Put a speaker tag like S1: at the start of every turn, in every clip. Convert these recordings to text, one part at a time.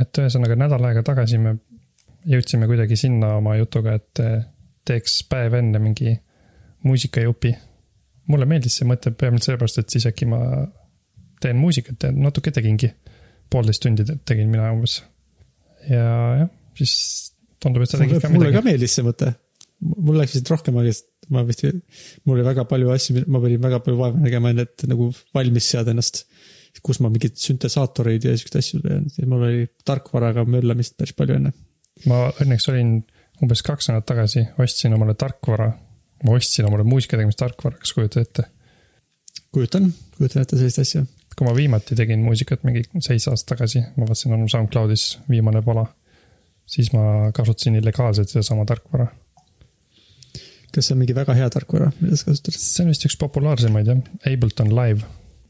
S1: et ühesõnaga nädal aega tagasi me jõudsime kuidagi sinna oma jutuga, et eh, teeks päev enne mingi muusikajupi. mulle meeldis see mõte peamiselt sellepärast, et siis äkki ma teen muusikat ja natuke tegingi. poolteist tundi tegin mina umbes. ja jah, siis tundub, et sa tegid
S2: ka midagi. mulle ka meeldis see mõte. mul läks lihtsalt rohkem aega, sest ma vist, mul oli väga palju asju, ma pidin väga palju vaeva nägema enne, et nagu valmis seada ennast kus ma mingeid süntesaatoreid ja siukseid asju teen, mul oli tarkvaraga möllamist päris palju enne.
S1: ma õnneks olin umbes kaks nädalat tagasi, ostsin omale tarkvara. ma ostsin omale muusika tegemise tarkvara, kas kujutad ette?
S2: kujutan, kujutan ette sellist asja.
S1: kui ma viimati tegin muusikat mingi seitse aastat tagasi, ma vaatasin, on SoundCloudis viimane pala. siis ma kasutasin illegaalselt sedasama tarkvara.
S2: kas see on mingi väga hea tarkvara, mida sa kasutad?
S1: see on vist üks populaarsemaid jah, Ableton Live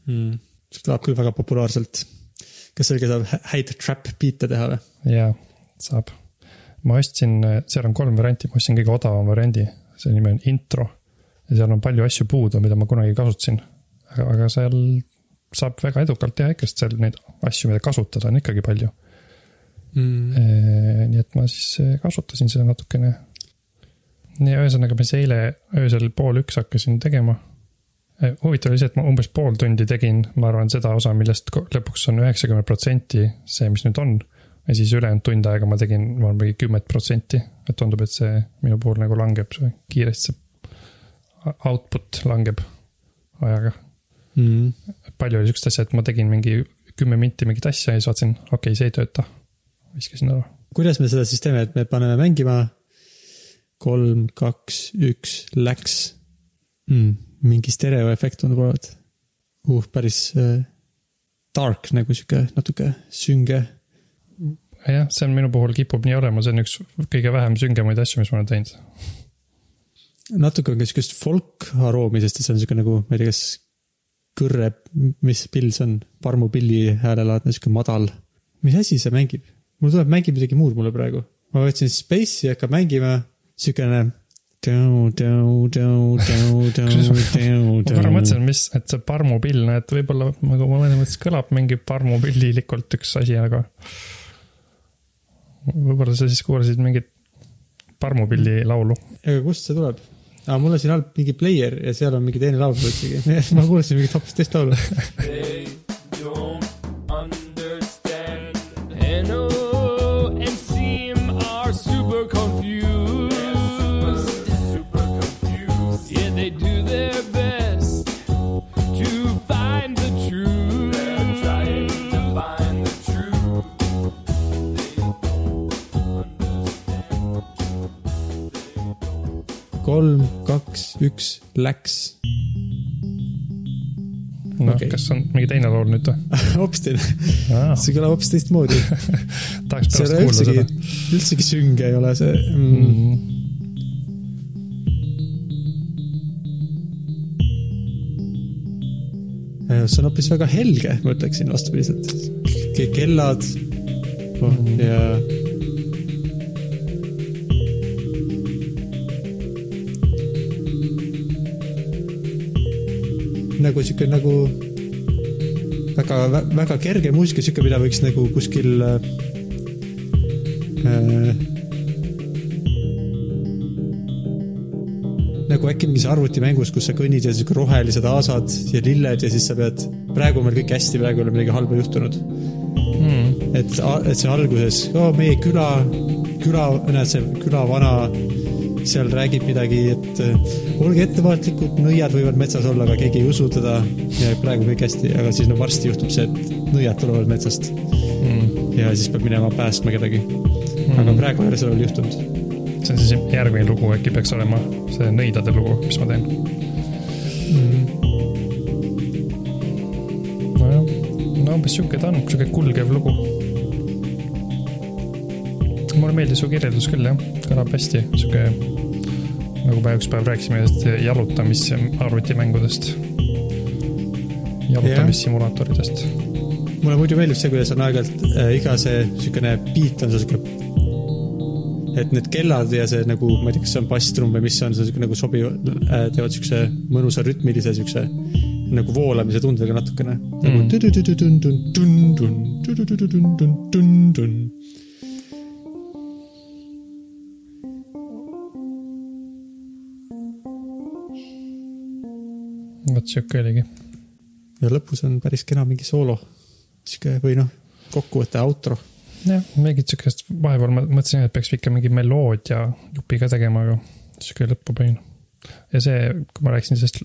S2: mm see kõlab küll väga populaarselt. kas sellega saab häid trap beat'e teha või?
S1: jaa, saab. ma ostsin, seal on kolm varianti, ma ostsin kõige odavama variandi, selle nimi on intro. ja seal on palju asju puudu, mida ma kunagi kasutasin. aga, aga seal saab väga edukalt teha ikka, sest seal neid asju, mida kasutada, on ikkagi palju mm.. nii et ma siis kasutasin seda natukene. ja ühesõnaga, ma siis eile öösel pool üks hakkasin tegema huvitav oli see, et ma umbes pool tundi tegin, ma arvan, seda osa, millest lõpuks on üheksakümmend protsenti see, mis nüüd on. ja siis ülejäänud tund aega ma tegin, ma arvan, mingi kümmet protsenti, et tundub, et see minu puhul nagu langeb see kiiresti, see output langeb ajaga mm.. palju oli sihukest asja, et ma tegin mingi kümme minti mingit asja ja siis vaatasin, okei okay,, see ei tööta. viskasin ära.
S2: kuidas me seda siis teeme, et me paneme mängima? kolm, kaks, üks, läks mm mingi stereoefekt tundub olevat. uh, päris äh, dark nagu sihuke natuke sünge.
S1: jah, see on minu puhul kipub nii olema, see on üks kõige vähem süngemaid asju, mis ma olen teinud.
S2: natuke on ka sihukest folk aroomi, sest see on sihuke nagu, ma ei tea, kas kõrre, mis pill see on, parmupilli häälelaadne, sihuke madal. mis asi see mängib? mul tuleb, mängib midagi muud mulle praegu. ma võtsin Space'i, hakkab mängima, siukene
S1: ma korra mõtlesin, mis, et see parmupill, et võib-olla nagu ma mõtlen, et kõlab mingi parmupillilikult üks asi, aga. võib-olla sa siis kuulasid mingit parmupilli laulu.
S2: aga kust see tuleb? aa, mul on siin all mingi player ja seal on mingi teine laul üldsegi, ma kuulasin mingit hoopis teist laulu kaks, üks, läks.
S1: noh okay., kas on mingi teine laul nüüd või
S2: hoopis teine see kõlab hoopis teistmoodi
S1: tahaks pärast kuulda seda.
S2: üldsegi sünge ei ole see mm. mm. -hmm. see on hoopis väga helge, ma ütleksin vastupidiselt. kellad oh, ja nagu sihuke nagu väga, väga kerge muusika, sihuke, mida võiks nagu kuskil äh, nagu äkki mingis arvutimängus, kus sa kõnnid ja sihuke rohelised aasad ja lilled ja siis sa pead, praegu on meil kõik hästi, praegu ei ole midagi halba juhtunud. Hmm.. et, et see alguses oh,, meie küla, küla, näed see külavana seal räägib midagi, et äh, olge ettevaatlikud, nõiad võivad metsas olla, aga keegi ei usu teda ja praegu kõik hästi, aga siis no varsti juhtub see, et nõiad tulevad metsast. Mm.. ja siis peab minema päästma kedagi. Mm.. aga praegu ei ole seda veel juhtunud.
S1: see on siis järgmine lugu äkki peaks olema see nõidade lugu, mis ma teen. Mm.. nojah, no umbes sihuke ta on, sihuke kulgev lugu. Mulle meeldis su kirjeldus küll jah, kõlab hästi, sihuke nagu me üks päev rääkisime jalutamis arvutimängudest. jalutamissimulaatoritest.
S2: mulle muidu meeldib see, kuidas on aeg-ajalt äh, iga see siukene beat on siuke. et need kellad ja see nagu, ma ei tea, kas see on basstrumm või mis see on, see siuke nagu sobiv äh,, teevad siukse mõnusa rütmilise siukse nagu voolamise tundega natukene mm.. Nagu
S1: sihuke oligi
S2: ja lõpus on päris kena mingi soolo. sihuke või noh, kokkuvõte, outro.
S1: jah, mingit sihukest, vahepeal ma mõtlesin, et peaks ikka mingi meloodia jupi ka tegema, aga sihuke lõppu panin. ja see, kui ma rääkisin sellest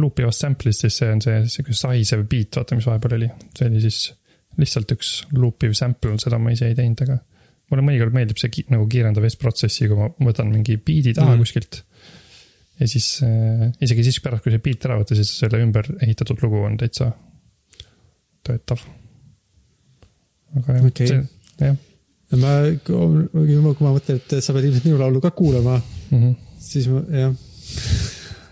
S1: loop ivast sample'ist, siis see on see sihuke saisev beat, vaata, mis vahepeal oli. see oli siis lihtsalt üks loop iv sample, seda ma ise ei teinud, aga mulle mõnikord meeldib see ki nagu kiirendav S-protsessi, kui ma võtan mingi beat'i taha mm. kuskilt ja siis äh, isegi siis pärast, kui see beat ära võtta, siis selle ümber ehitatud lugu on täitsa töötav. aga jah okay., see, jah.
S2: ma, kui ma mõtlen, et sa pead ilmselt minu laulu ka kuulama mm, -hmm. siis ma, jah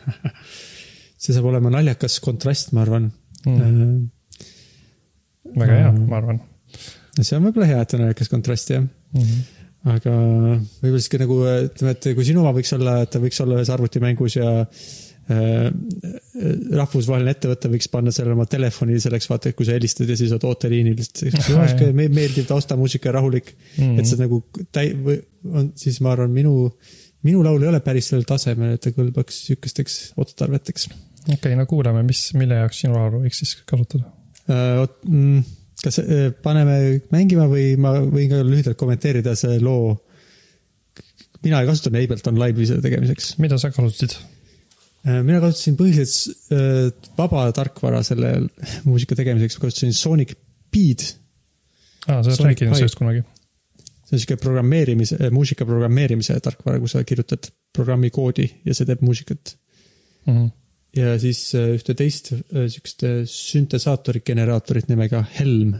S2: see saab olema naljakas kontrast, ma arvan mm. -hmm.
S1: väga hea, ma arvan.
S2: see on võib-olla hea, et on naljakas kontrast, jah mm. -hmm aga võib-olla sihuke nagu ütleme, et kui sinu oma võiks olla, et ta võiks olla ühes arvutimängus ja äh, rahvusvaheline ettevõte võiks panna selle oma telefoni selleks, vaata, et kui sa helistad ja siis oled ooteliinil, sihuke meeldiv taustamuusika rahulik mm. -hmm. et sa nagu täi-, või on, siis ma arvan, minu, minu laul ei ole päris sellel tasemel, et ta kõlbaks sihukesteks otstarveteks.
S1: okei okay,, no kuulame, mis, mille jaoks sinu laulu võiks siis kasutada
S2: uh,? vot mm, kas äh, paneme mängima või ma võin ka lühidalt kommenteerida see loo. mina ei kasutanud Ableton Live'i selle tegemiseks.
S1: mida sa kasutasid?
S2: Äh, mina kasutasin põhiliselt äh, vaba tarkvara selle muusika tegemiseks, kasutasin Sonic Beat.
S1: aa, sa oled rääkinud sellest kunagi.
S2: see on sihuke programmeerimise, muusika programmeerimise tarkvara, kus sa kirjutad programmi koodi ja see teeb muusikat mm. -hmm ja siis äh, ühte teist äh, sihukest süntesaatori generaatorit nimega Helm.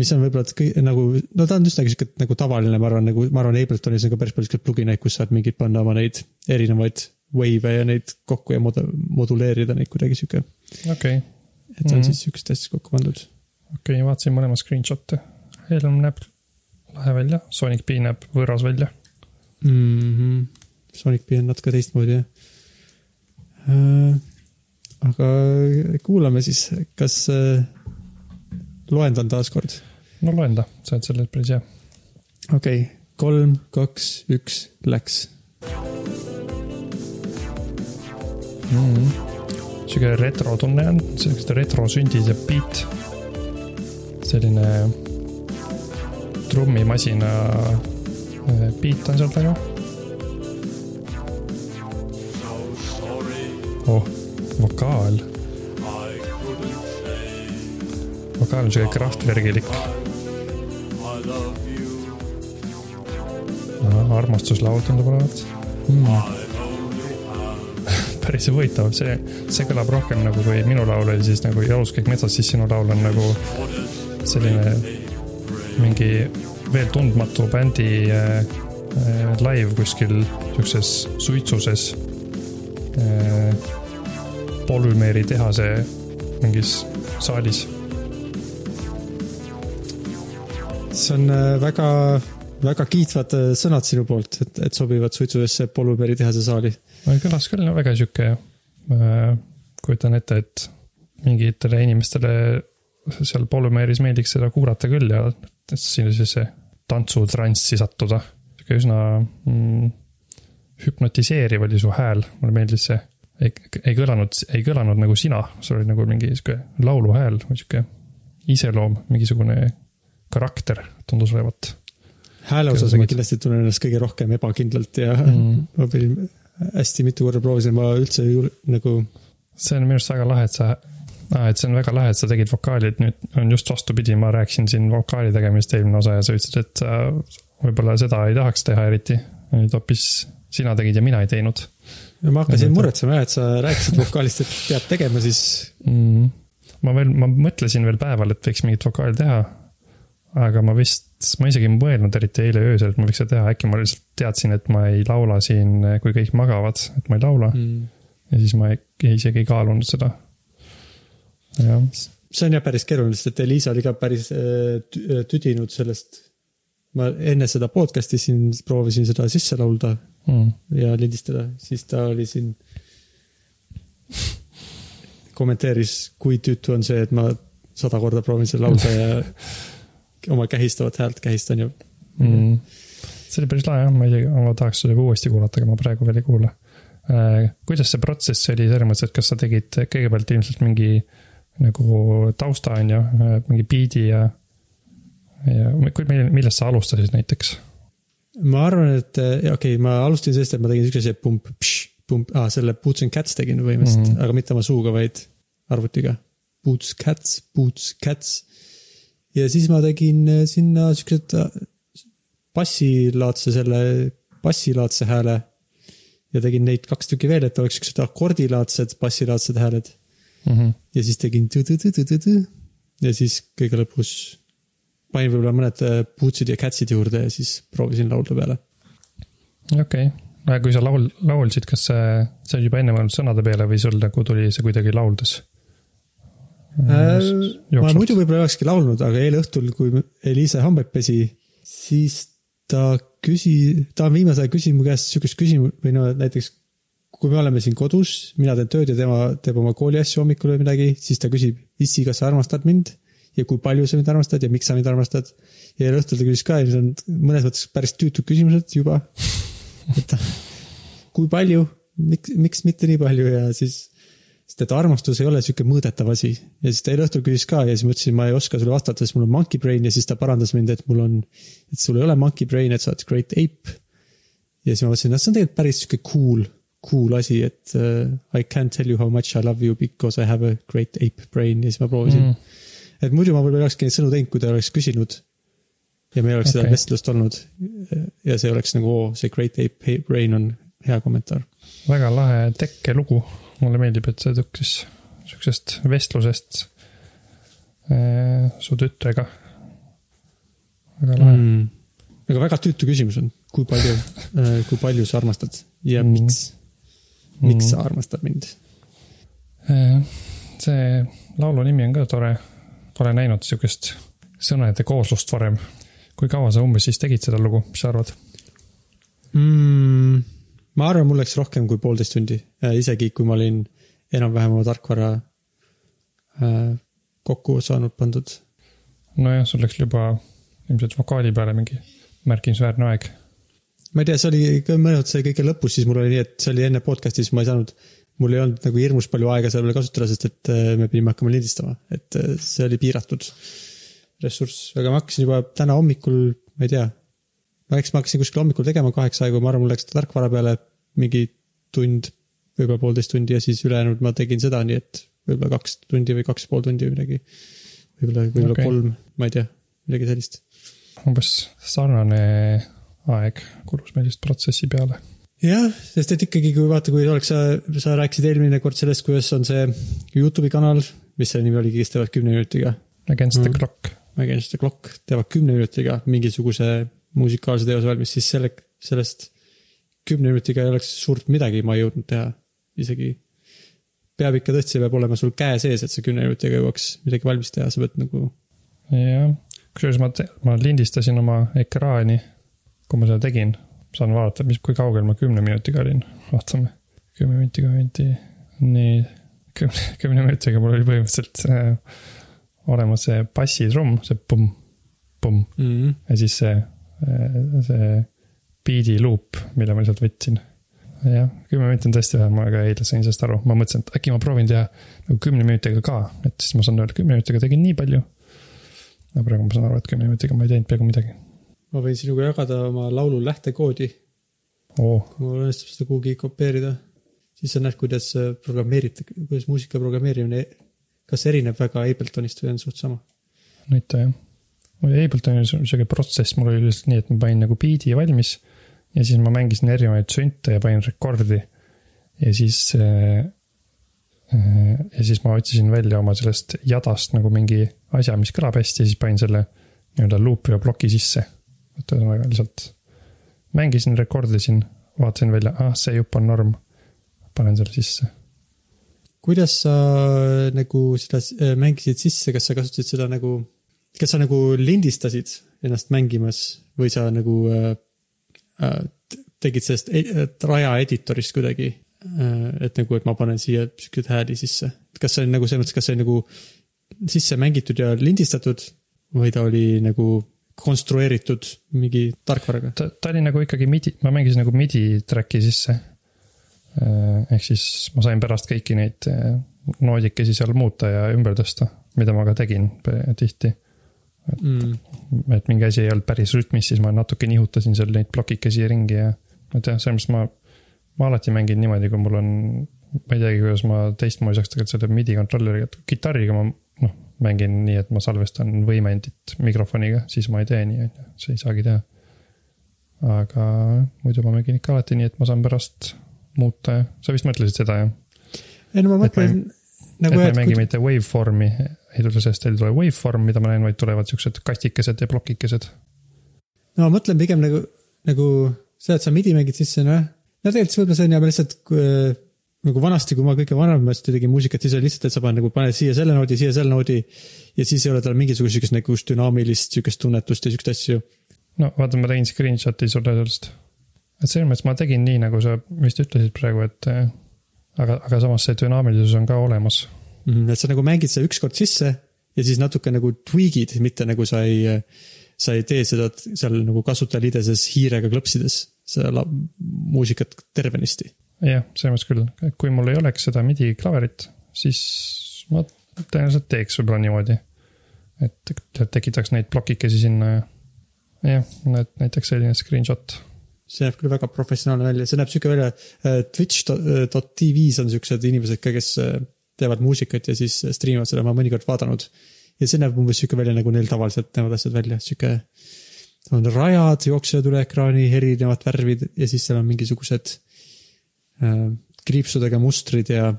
S2: mis on võib-olla nagu, no ta on üsnagi sihuke nagu tavaline, ma arvan, nagu ma arvan, Abletonis on ka päris palju siukseid plugineid, kus saad mingeid panna oma neid erinevaid wave'e ja neid kokku ja mod-, moduleerida neid kuidagi sihuke.
S1: okei okay..
S2: et see on mm -hmm. siis sihukesest asjast kokku pandud.
S1: okei okay,, vaatasin mõlema screenshot'e. Helm näeb lahe välja, Sonic B näeb võõras välja
S2: mm. -hmm. Sonic B on natuke teistmoodi jah Äh, aga kuulame siis, kas äh, loendan taaskord?
S1: no loenda, sa oled selles päris hea.
S2: okei okay., kolm, kaks, üks, läks
S1: mm.. sihuke retro tunne on, siukest retro sündis ja beat. selline trummimasina äh, beat on seal taga oh, vokaal. vokaal on sihuke kraftvergilik. armastuslaul tundub olevat mm. päris huvitav, see, see kõlab rohkem nagu kui minu laul oli siis nagu Jaluskäik metsas, siis sinu laul on nagu selline mingi veel tundmatu bändi äh, äh, live kuskil siukses suitsuses äh, polümeeri tehase mingis saalis.
S2: see on äh, väga, väga kiitvad äh, sõnad sinu poolt, et, et sobivad suitsudesse polümeeri tehase saali.
S1: kõlas küll väga sihuke, äh, kujutan ette, et mingitele inimestele seal polümeeris meeldiks seda kuulata küll ja sellisesse tantsutranssi sattuda. sihuke üsna mm, hüpnotiseeriv oli su hääl, mulle meeldis see ei, ei kõlanud, ei kõlanud nagu sina, sul oli nagu mingi sihuke lauluhääl või sihuke iseloom, mingisugune karakter tundus olevat.
S2: hääle osas ma kindlasti tunnen ennast kõige rohkem ebakindlalt ja mm. ma pidin hästi mitu korda proovisin, ma üldse ei, nagu.
S1: see on minu arust väga lahe, et sa ah,, et see on väga lahe, et sa tegid vokaali, et nüüd on just vastupidi, ma rääkisin siin vokaali tegemist eelmine osa ja sa ütlesid, et sa võib-olla seda ei tahaks teha eriti. nüüd hoopis sina tegid ja mina ei teinud
S2: ja ma hakkasin muretsema jah, et sa rääkisid vokaalist, et pead tegema siis
S1: mm.. ma veel, ma mõtlesin veel päeval, et võiks mingit vokaali teha. aga ma vist, ma isegi ei mõelnud eriti eile öösel, et ma võiks seda teha, äkki ma lihtsalt teadsin, et ma ei laula siin, kui kõik magavad, et ma ei laula mm.. ja siis ma ei, isegi ei kaalunud seda. jah.
S2: see on jah päris keeruline, sest et Liisa oli ka päris äh, tüdinud sellest. ma enne seda podcast'i siin proovisin seda sisse laulda mm. ja lindistada, siis ta oli siin. kommenteeris, kui tüütu on see, et ma sada korda proovin seda laulda ja oma kähistavat häält kähistan ju
S1: mm.. see oli päris lahe jah, ma isegi, ma tahaks seda uuesti kuulata, aga ma praegu veel ei kuula. kuidas see protsess oli selles mõttes, et kas sa tegid kõigepealt ilmselt mingi nagu tausta, on ju, mingi biidi ja. ja millest sa alustasid näiteks?
S2: Ma arvan, et okei okay,, ma alustasin sellest, et ma tegin siukse pump, pump, aa selle Boots and Cats tegin põhimõtteliselt mm, -hmm. aga mitte oma suuga, vaid arvutiga. Boots, Cats, Boots, Cats. ja siis ma tegin sinna siuksed bassilaadse selle, bassilaadse hääle. ja tegin neid kaks tükki veel, et oleks siuksed akordilaadsed bassilaadsed hääled mm. -hmm. ja siis tegin tõ-tõ-tõ-tõ-tõ ja siis kõige lõpus panin võib-olla mõned äh, bootsid ja cat'id juurde ja siis proovisin laulda peale.
S1: okei okay., aga kui sa laul, laulsid, kas see, sa olid juba enne mõelnud sõnade peale või sul nagu tuli see kuidagi lauldes
S2: äh,? ma muidu võib-olla olekski laulnud, aga eile õhtul, kui Eliise hambaid pesi, siis ta küsi-, ta on viimasel ajal küsinud mu käest sihukest küsimust või no näiteks kui me oleme siin kodus, mina teen tööd ja tema teeb oma kooliasju hommikul või midagi, siis ta küsib, issi, kas sa armastad mind? Ja kui palju sa mind armastad ja miks sa mind armastad? ja eile õhtul ta küsis ka ja need on mõnes mõttes päris tüütud küsimused juba. et kui palju, miks, miks mitte nii palju ja siis sest et armastus ei ole sihuke mõõdetav asi. ja siis ta eile õhtul küsis ka ja siis ma ütlesin, ma ei oska sulle vastata, sest mul on monkey brain ja siis ta parandas mind, et mul on, et sul ei ole monkey brain, et sa oled great ape. ja siis ma mõtlesin, et see on tegelikult päris sihuke cool, cool asi, et uh, I can't tell you how much I love you because I have a great ape brain ja siis ma proovisin mm.. Et muidu ma võib-olla olekski neid sõnu teinud, kui ta oleks küsinud. ja meil oleks okay. seda vestlust olnud. ja see oleks nagu, oo, see great ape brain on hea kommentaar.
S1: väga lahe tekkelugu mulle meeldib, et see tõuksis sihukesest vestlusest äh, su tütrega. väga lahe mm..
S2: aga väga tüütu küsimus on, kui palju äh,, kui palju sa armastad ja mm. miks, miks mm. sa armastad mind
S1: äh,? see laulu nimi on ka tore, pole näinud sihukest sõnade kooslust varem. kui kaua sa umbes siis tegid seda lugu, mis sa arvad
S2: mm.? ma arvan, mul läks rohkem kui poolteist tundi, isegi kui ma olin enam-vähem oma tarkvara äh, kokku saanud pandud.
S1: nojah, sul läks juba ilmselt vokaali peale mingi märkimisväärne aeg.
S2: ma ei tea, see oli ka mõned see kõige lõpus, siis mul oli nii, et see oli enne podcast'i, siis ma ei saanud, mul ei olnud nagu hirmus palju aega selle peale kasutada, sest et äh, me pidime hakkama lindistama, et see oli piiratud ressurss, aga ma hakkasin juba täna hommikul, ma ei tea ma eks ma hakkasin kuskil hommikul tegema kaheksa aega, ma arvan, mul läks tarkvara peale mingi tund, võib-olla poolteist tundi ja siis ülejäänud ma tegin seda, nii et võib-olla kaks tundi või kaks pool tundi või midagi. võib-olla, võib-olla okay. kolm, ma ei tea, midagi sellist.
S1: umbes sarnane aeg kulus meil vist protsessi peale.
S2: Jah, sest et ikkagi, kui vaata, kui oleks sa, sa rääkisid eelmine kord sellest, kuidas on see Youtube'i kanal, mis selle nimi oligi, kes teevad kümne minutiga.
S1: Against the mm. clock.
S2: Against the clock, teevad kümne minutiga mingisuguse musikaalse teose valmis, siis selle, sellest kümne minutiga ei oleks suurt midagi ma jõudnud teha, isegi. peab ikka tõesti, see peab olema sul käe sees, et sa kümne minutiga jõuaks midagi valmis teha, sa pead nagu.
S1: jah, kusjuures ma, ma lindistasin oma ekraani, kui ma seda tegin, saan vaadata, mis, kui kaugel ma kümne minutiga olin, vaatame. kümme minti, kümme minti, nii, kümne, kümne minutiga mul oli põhimõtteliselt äh, olemas see bassitrumm, see pumm, pumm mm -hmm. ja siis see Äh, see beat'i loop, mille ma lihtsalt võtsin. jah, kümme minutit on tõesti vähe, ma ka eile sain sellest aru, ma mõtlesin, et äkki ma proovin teha nagu kümne minutiga ka, et siis ma saan öelda, kümne minutiga tegin nii palju. aga praegu ma saan aru, et kümne minutiga ma ei teinud peaaegu midagi.
S2: Ma võin sinuga jagada oma laulu lähtekoodi
S1: oh..
S2: kui mul õnnestub seda kuhugi kopeerida, siis sa näed, kuidas programmeerite, kuidas muusika programmeerimine, kas erineb väga Abletonist või on suht sama?
S1: näita jah mul Abletoni sihuke protsess, mul oli lihtsalt nii, et ma panin nagu beat'i valmis. ja siis ma mängisin erinevaid sünte ja panin rekordi. ja siis äh,. ja siis ma otsisin välja oma sellest jadast nagu mingi asja, mis kõlab hästi ja siis panin selle nii-öelda loop'i ja ploki sisse. Et ühesõnaga lihtsalt mängisin, rekordisin, vaatasin välja, ah see jupp on norm. panen selle sisse
S2: kuidas sa nagu seda äh, mängisid sisse, kas sa kasutasid seda nagu kas sa nagu lindistasid ennast mängimas või sa nagu äh, äh tegid sellest e-, raja editorist kuidagi äh,? et nagu, et ma panen siia siukseid hääli sisse. kas see on nagu selles mõttes, kas see on nagu sisse mängitud ja lindistatud või ta oli nagu konstrueeritud mingi tarkvaraga?
S1: ta, ta oli nagu ikkagi midi, ma mängisin nagu midi track'i sisse. ehk siis ma sain pärast kõiki neid noodikesi seal muuta ja ümber tõsta, mida ma ka tegin tihti. et mm., et mingi asi ei olnud päris rütmis, siis ma natuke nihutasin seal neid plokikesi ringi ja. et jah, selles mõttes ma, ma alati mängin niimoodi, kui mul on, ma ei teagi, kuidas ma teistmoodi saaks tegelikult selle midi kontrolleriga, et kitarriga ma noh, mängin nii, et ma salvestan võimendit mikrofoniga, siis ma ei tee nii, on ju, see ei saagi teha. aga muidu ma mängin ikka alati nii, et ma saan pärast muuta ja sa vist mõtlesid seda, jah?
S2: ei no ma mõtlen.
S1: Nagu et ma ei mängi kui... mitte waveform'i, ei tule sellest, ei tule waveform, mida ma näen, vaid tulevad siuksed kastikesed ja plokikesed.
S2: no ma mõtlen pigem nagu, nagu seda, et sa midi mängid sisse, noh. no tegelikult võib-olla see on jah lihtsalt nagu vanasti, kui ma kõige vanemasti tegin muusikat, siis oli lihtsalt, et sa paned nagu paned siia selle noodi, siia selle noodi. ja siis ei ole tal mingisugust sihukest nagu dünaamilist sihukest tunnetust ja sihukest asju.
S1: no vaata, ma tegin screenshot'i sulle sellest. et selles mõttes ma tegin nii, nagu sa vist ütlesid praegu, et aga, aga samas see dünaamilisus on ka olemas
S2: mm. -hmm, et sa nagu mängid seda ükskord sisse ja siis natuke nagu tweak'id, mitte nagu sa ei, sa ei tee seda seal nagu kasutajaliideses hiirega klõpsides seda muusikat tervenisti.
S1: Jah, selles mõttes küll, et kui mul ei oleks seda midi klaverit, siis ma tõenäoliselt teeks võib-olla niimoodi. et tekitaks neid plokikesi sinna ja, jah, näiteks selline screenshot
S2: see näeb küll väga professionaalne välja, see näeb sihuke välja, äh, Twitch.tv-s on siuksed inimesed ka, kes äh, teevad muusikat ja siis stream ivad seda, ma mõnikord vaadanud. ja see näeb umbes sihuke välja, nagu neil tavaliselt näevad asjad välja, sihuke. on rajad jooksevad üle ekraani, erinevad värvid ja siis seal on mingisugused kriipsudega mustrid ja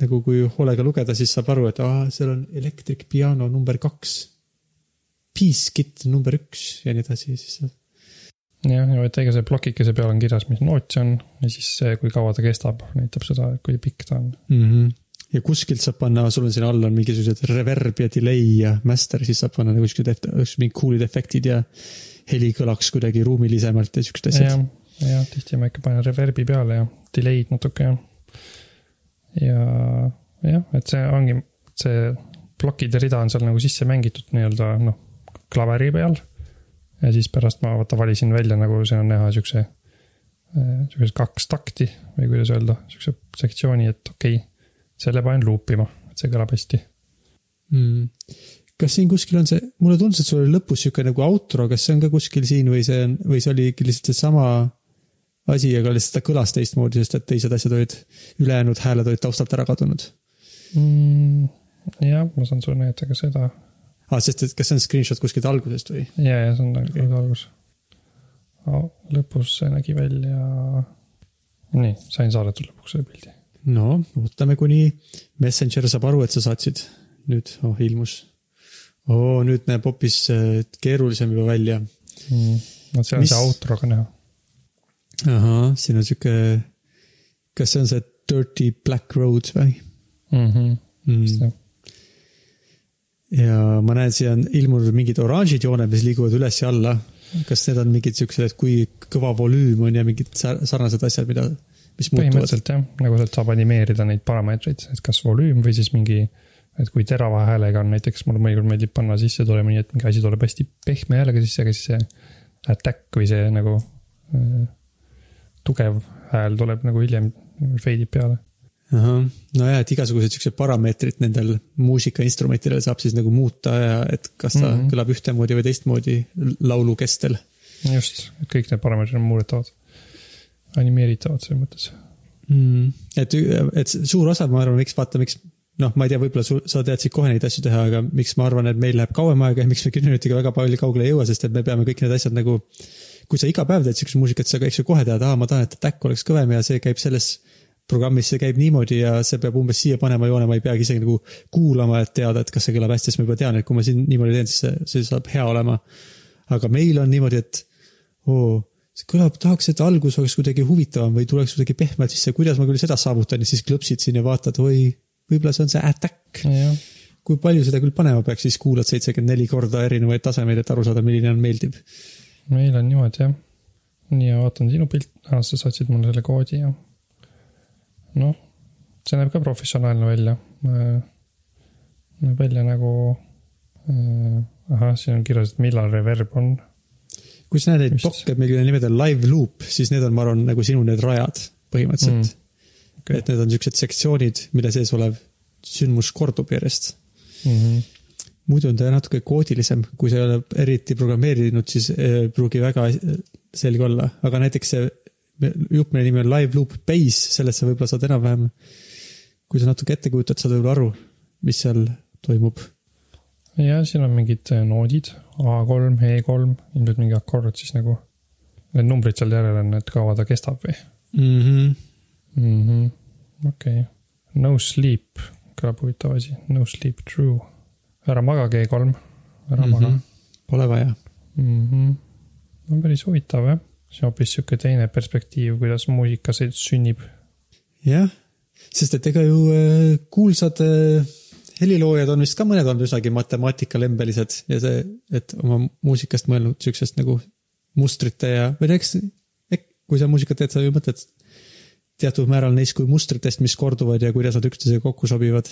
S2: nagu kui hoolega lugeda, siis saab aru, et aa, seal on Electric Piano number kaks. Peace Kit number üks ja nii edasi, siis
S1: jah, ja vaata, see plokikese peal on kirjas, mis noot see on ja siis see, kui kaua ta kestab, näitab seda, kui pikk ta on
S2: mm. -hmm. ja kuskilt saab panna, sul on siin all on mingisugused reverb ja delay ja master, siis saab panna nagu siuksed, mingid cool'id efektid ja heli kõlaks kuidagi ruumilisemalt ja siuksed asjad.
S1: Jah, tihti ma ikka panen reverb'i peale ja delay'd natuke ja. ja jah, et see ongi, see plokide rida on seal nagu sisse mängitud nii-öelda noh, klaveri peal ja siis pärast ma vaata valisin välja nagu see on näha siukse, äh, siukesed kaks takti või kuidas öelda, siukse sektsiooni, et okei okay,, selle panen luupima, et see kõlab hästi
S2: mm.. kas siin kuskil on see, mulle tundus, et sul oli lõpus sihuke nagu outro, kas see on ka kuskil siin või see on, või see oligi lihtsalt seesama asi, aga lihtsalt ta kõlas teistmoodi, sest et teised asjad olid, ülejäänud hääled olid taustalt ära kadunud
S1: mm,. jah, ma saan sulle näidata ka seda
S2: aa ah,, sest et kas see on screenshot kuskilt algusest või?
S1: ja, ja see on okay. algus oh,. lõpus see nägi välja. nii, sain saadetud lõpuks selle pildi.
S2: no, ootame, kuni Messenger saab aru, et sa saatsid. nüüd, oh ilmus. oo oh,, nüüd näeb hoopis äh, keerulisem juba välja
S1: mm.. no seal on Mis... see outro ka näha.
S2: Ahah, siin on sihuke, kas see on see Dirty Black Road või
S1: mm? -hmm. Mm
S2: ja ma näen, siia on ilmunud mingid oranžid jooned, mis liiguvad üles ja alla. kas need on mingid siuksed, et kui kõva volüüm on ja mingid sarnased asjad, mida, mis muutuvad?
S1: põhimõtteliselt jah, nagu sealt saab animeerida neid parameetreid, et kas volüüm või siis mingi, et kui terava häälega on näiteks, mulle mõnikord meeldib panna sisse tulema nii, et mingi asi tuleb hästi pehme häälega sisse, aga siis see attack või see nagu äh, tugev hääl tuleb nagu hiljem, fade ib peale
S2: ahah, nojah, et igasugused siuksed parameetrid nendel muusikainstrumentidel saab siis nagu muuta ja et kas ta mm -hmm. kõlab ühtemoodi või teistmoodi laulu kestel.
S1: just, et kõik need parameetrid on muudetavad, animeeritavad selles mõttes
S2: mm,. et, et suur osa, ma arvan, miks vaata, miks noh, ma ei tea, võib-olla sul, sa teadsid kohe neid asju teha, aga miks ma arvan, et meil läheb kauem aega ja miks me kümne minutiga väga palju kaugele ei jõua, sest et me peame kõik need asjad nagu. Kui sa iga päev teed siukest muusikat, sa eks ju kohe tead, aa, ma tahan, et attack oleks kõvem ja see käib selles programmis see käib niimoodi ja see peab umbes siia panema joone, ma ei peagi isegi nagu kuulama, et teada, et kas see kõlab hästi, sest ma juba tean, et kui ma siin niimoodi teen, siis see, see saab hea olema. aga meil on niimoodi, et oo, see kõlab, tahaks, et algus oleks kuidagi huvitavam või tuleks kuidagi pehmelt sisse, kuidas ma küll seda saavutan ja siis klõpsid siin ja vaatad, oi, võib-olla see on see attack. kui palju seda küll panema peaks, siis kuulad seitsekümmend neli korda erinevaid tasemeid, et aru saada, milline on meeldib.
S1: Meil on niimoodi jah. nii ja vaatan sinu pilt, sa saatsid mulle selle koodi ja noh, see näeb ka professionaalne välja. näeb välja nagu äh,, ahah, siin on kirjas, et millal reverb on.
S2: kui sa näed neid blokke, mille nimed on live loop, siis need on, ma arvan, nagu sinu need rajad põhimõtteliselt mm..
S1: Okei.
S2: et need on siuksed sektsioonid, mille sees olev sündmus kordub järjest.
S1: mm. -hmm.
S2: Muidu on ta natuke koodilisem, kui sa ei ole eriti programmeerinud, siis ei pruugi väga selge olla, aga näiteks see jupp, mille nimi on live loop base, sellest sa võib-olla saad enam-vähem, kui sa natuke ette kujutad, saad võib-olla aru, mis seal toimub
S1: ja siin on mingid äh, noodid A3, E3, ilmselt mingi akord siis nagu. Need numbrid seal järel on, et kaua ta kestab või
S2: mm. -hmm.
S1: mm -hmm.? okei okay., no sleep kõlab huvitav asi, no sleep true. Ära magage E3, ära mm
S2: Mhm.
S1: maga
S2: Pole vaja.
S1: mm. -hmm. on päris huvitav jah, see on hoopis sihuke teine perspektiiv, kuidas muusika sünnib.
S2: jah, sest et ega ju äh, kuulsad äh, heliloojad on vist ka mõned on üsnagi matemaatikalembelised ja see, et oma muusikast mõelnud siuksest nagu mustrite ja, või no eks, kui sa muusikat teed, sa ju mõtled teatud määral neist kui mustritest, mis korduvad ja kuidas nad üksteisega kokku sobivad.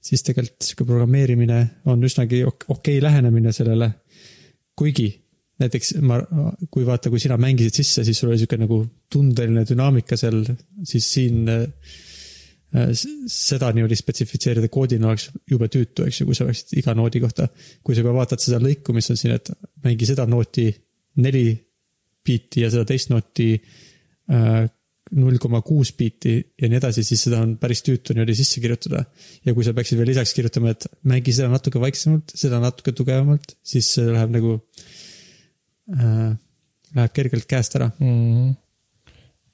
S2: Siis tegelikult sihuke programmeerimine on üsnagi ok- okei okay lähenemine sellele. kuigi näiteks ma, kui vaata, kui sina mängisid sisse, siis sul oli sihuke nagu tundeline dünaamika seal, siis siin äh, seda niimoodi spetsifitseerida koodina oleks jube tüütu, eks ju, kui sa peaksid iga noodi kohta. kui sa juba vaatad seda lõiku, mis on siin, et mängi seda nooti neli biiti ja seda teist nooti null koma kuus biiti ja nii edasi, siis seda on päris tüütu niimoodi sisse kirjutada. ja kui sa peaksid veel lisaks kirjutama, et mängi seda natuke vaiksemalt, seda natuke tugevamalt, siis see läheb nagu äh,, läheb kergelt käest ära.
S1: mm. -hmm.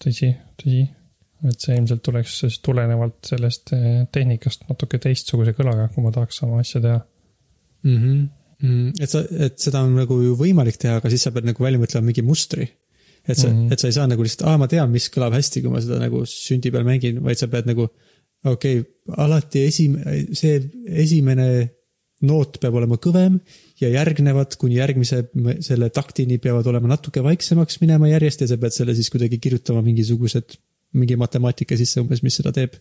S1: tõsi, tõsi, et see ilmselt tuleks siis tulenevalt sellest eh, tehnikast natuke teistsuguse kõlaga, kui ma tahaks sama asja teha.
S2: mm. -hmm. Mm, et sa, et seda on nagu ju võimalik teha, aga siis sa pead nagu välja mõtlema mingi mustri. Et sa mm. -hmm. et sa ei saa nagu lihtsalt, aa, ma tean, mis kõlab hästi, kui ma seda nagu sündi peal mängin, vaid sa pead nagu, okei okay,, alati esim-, see esimene noot peab olema kõvem ja järgnevad kuni järgmise selle taktini peavad olema natuke vaiksemaks minema järjest ja sa pead selle siis kuidagi kirjutama mingisugused, mingi matemaatika sisse umbes, mis seda teeb.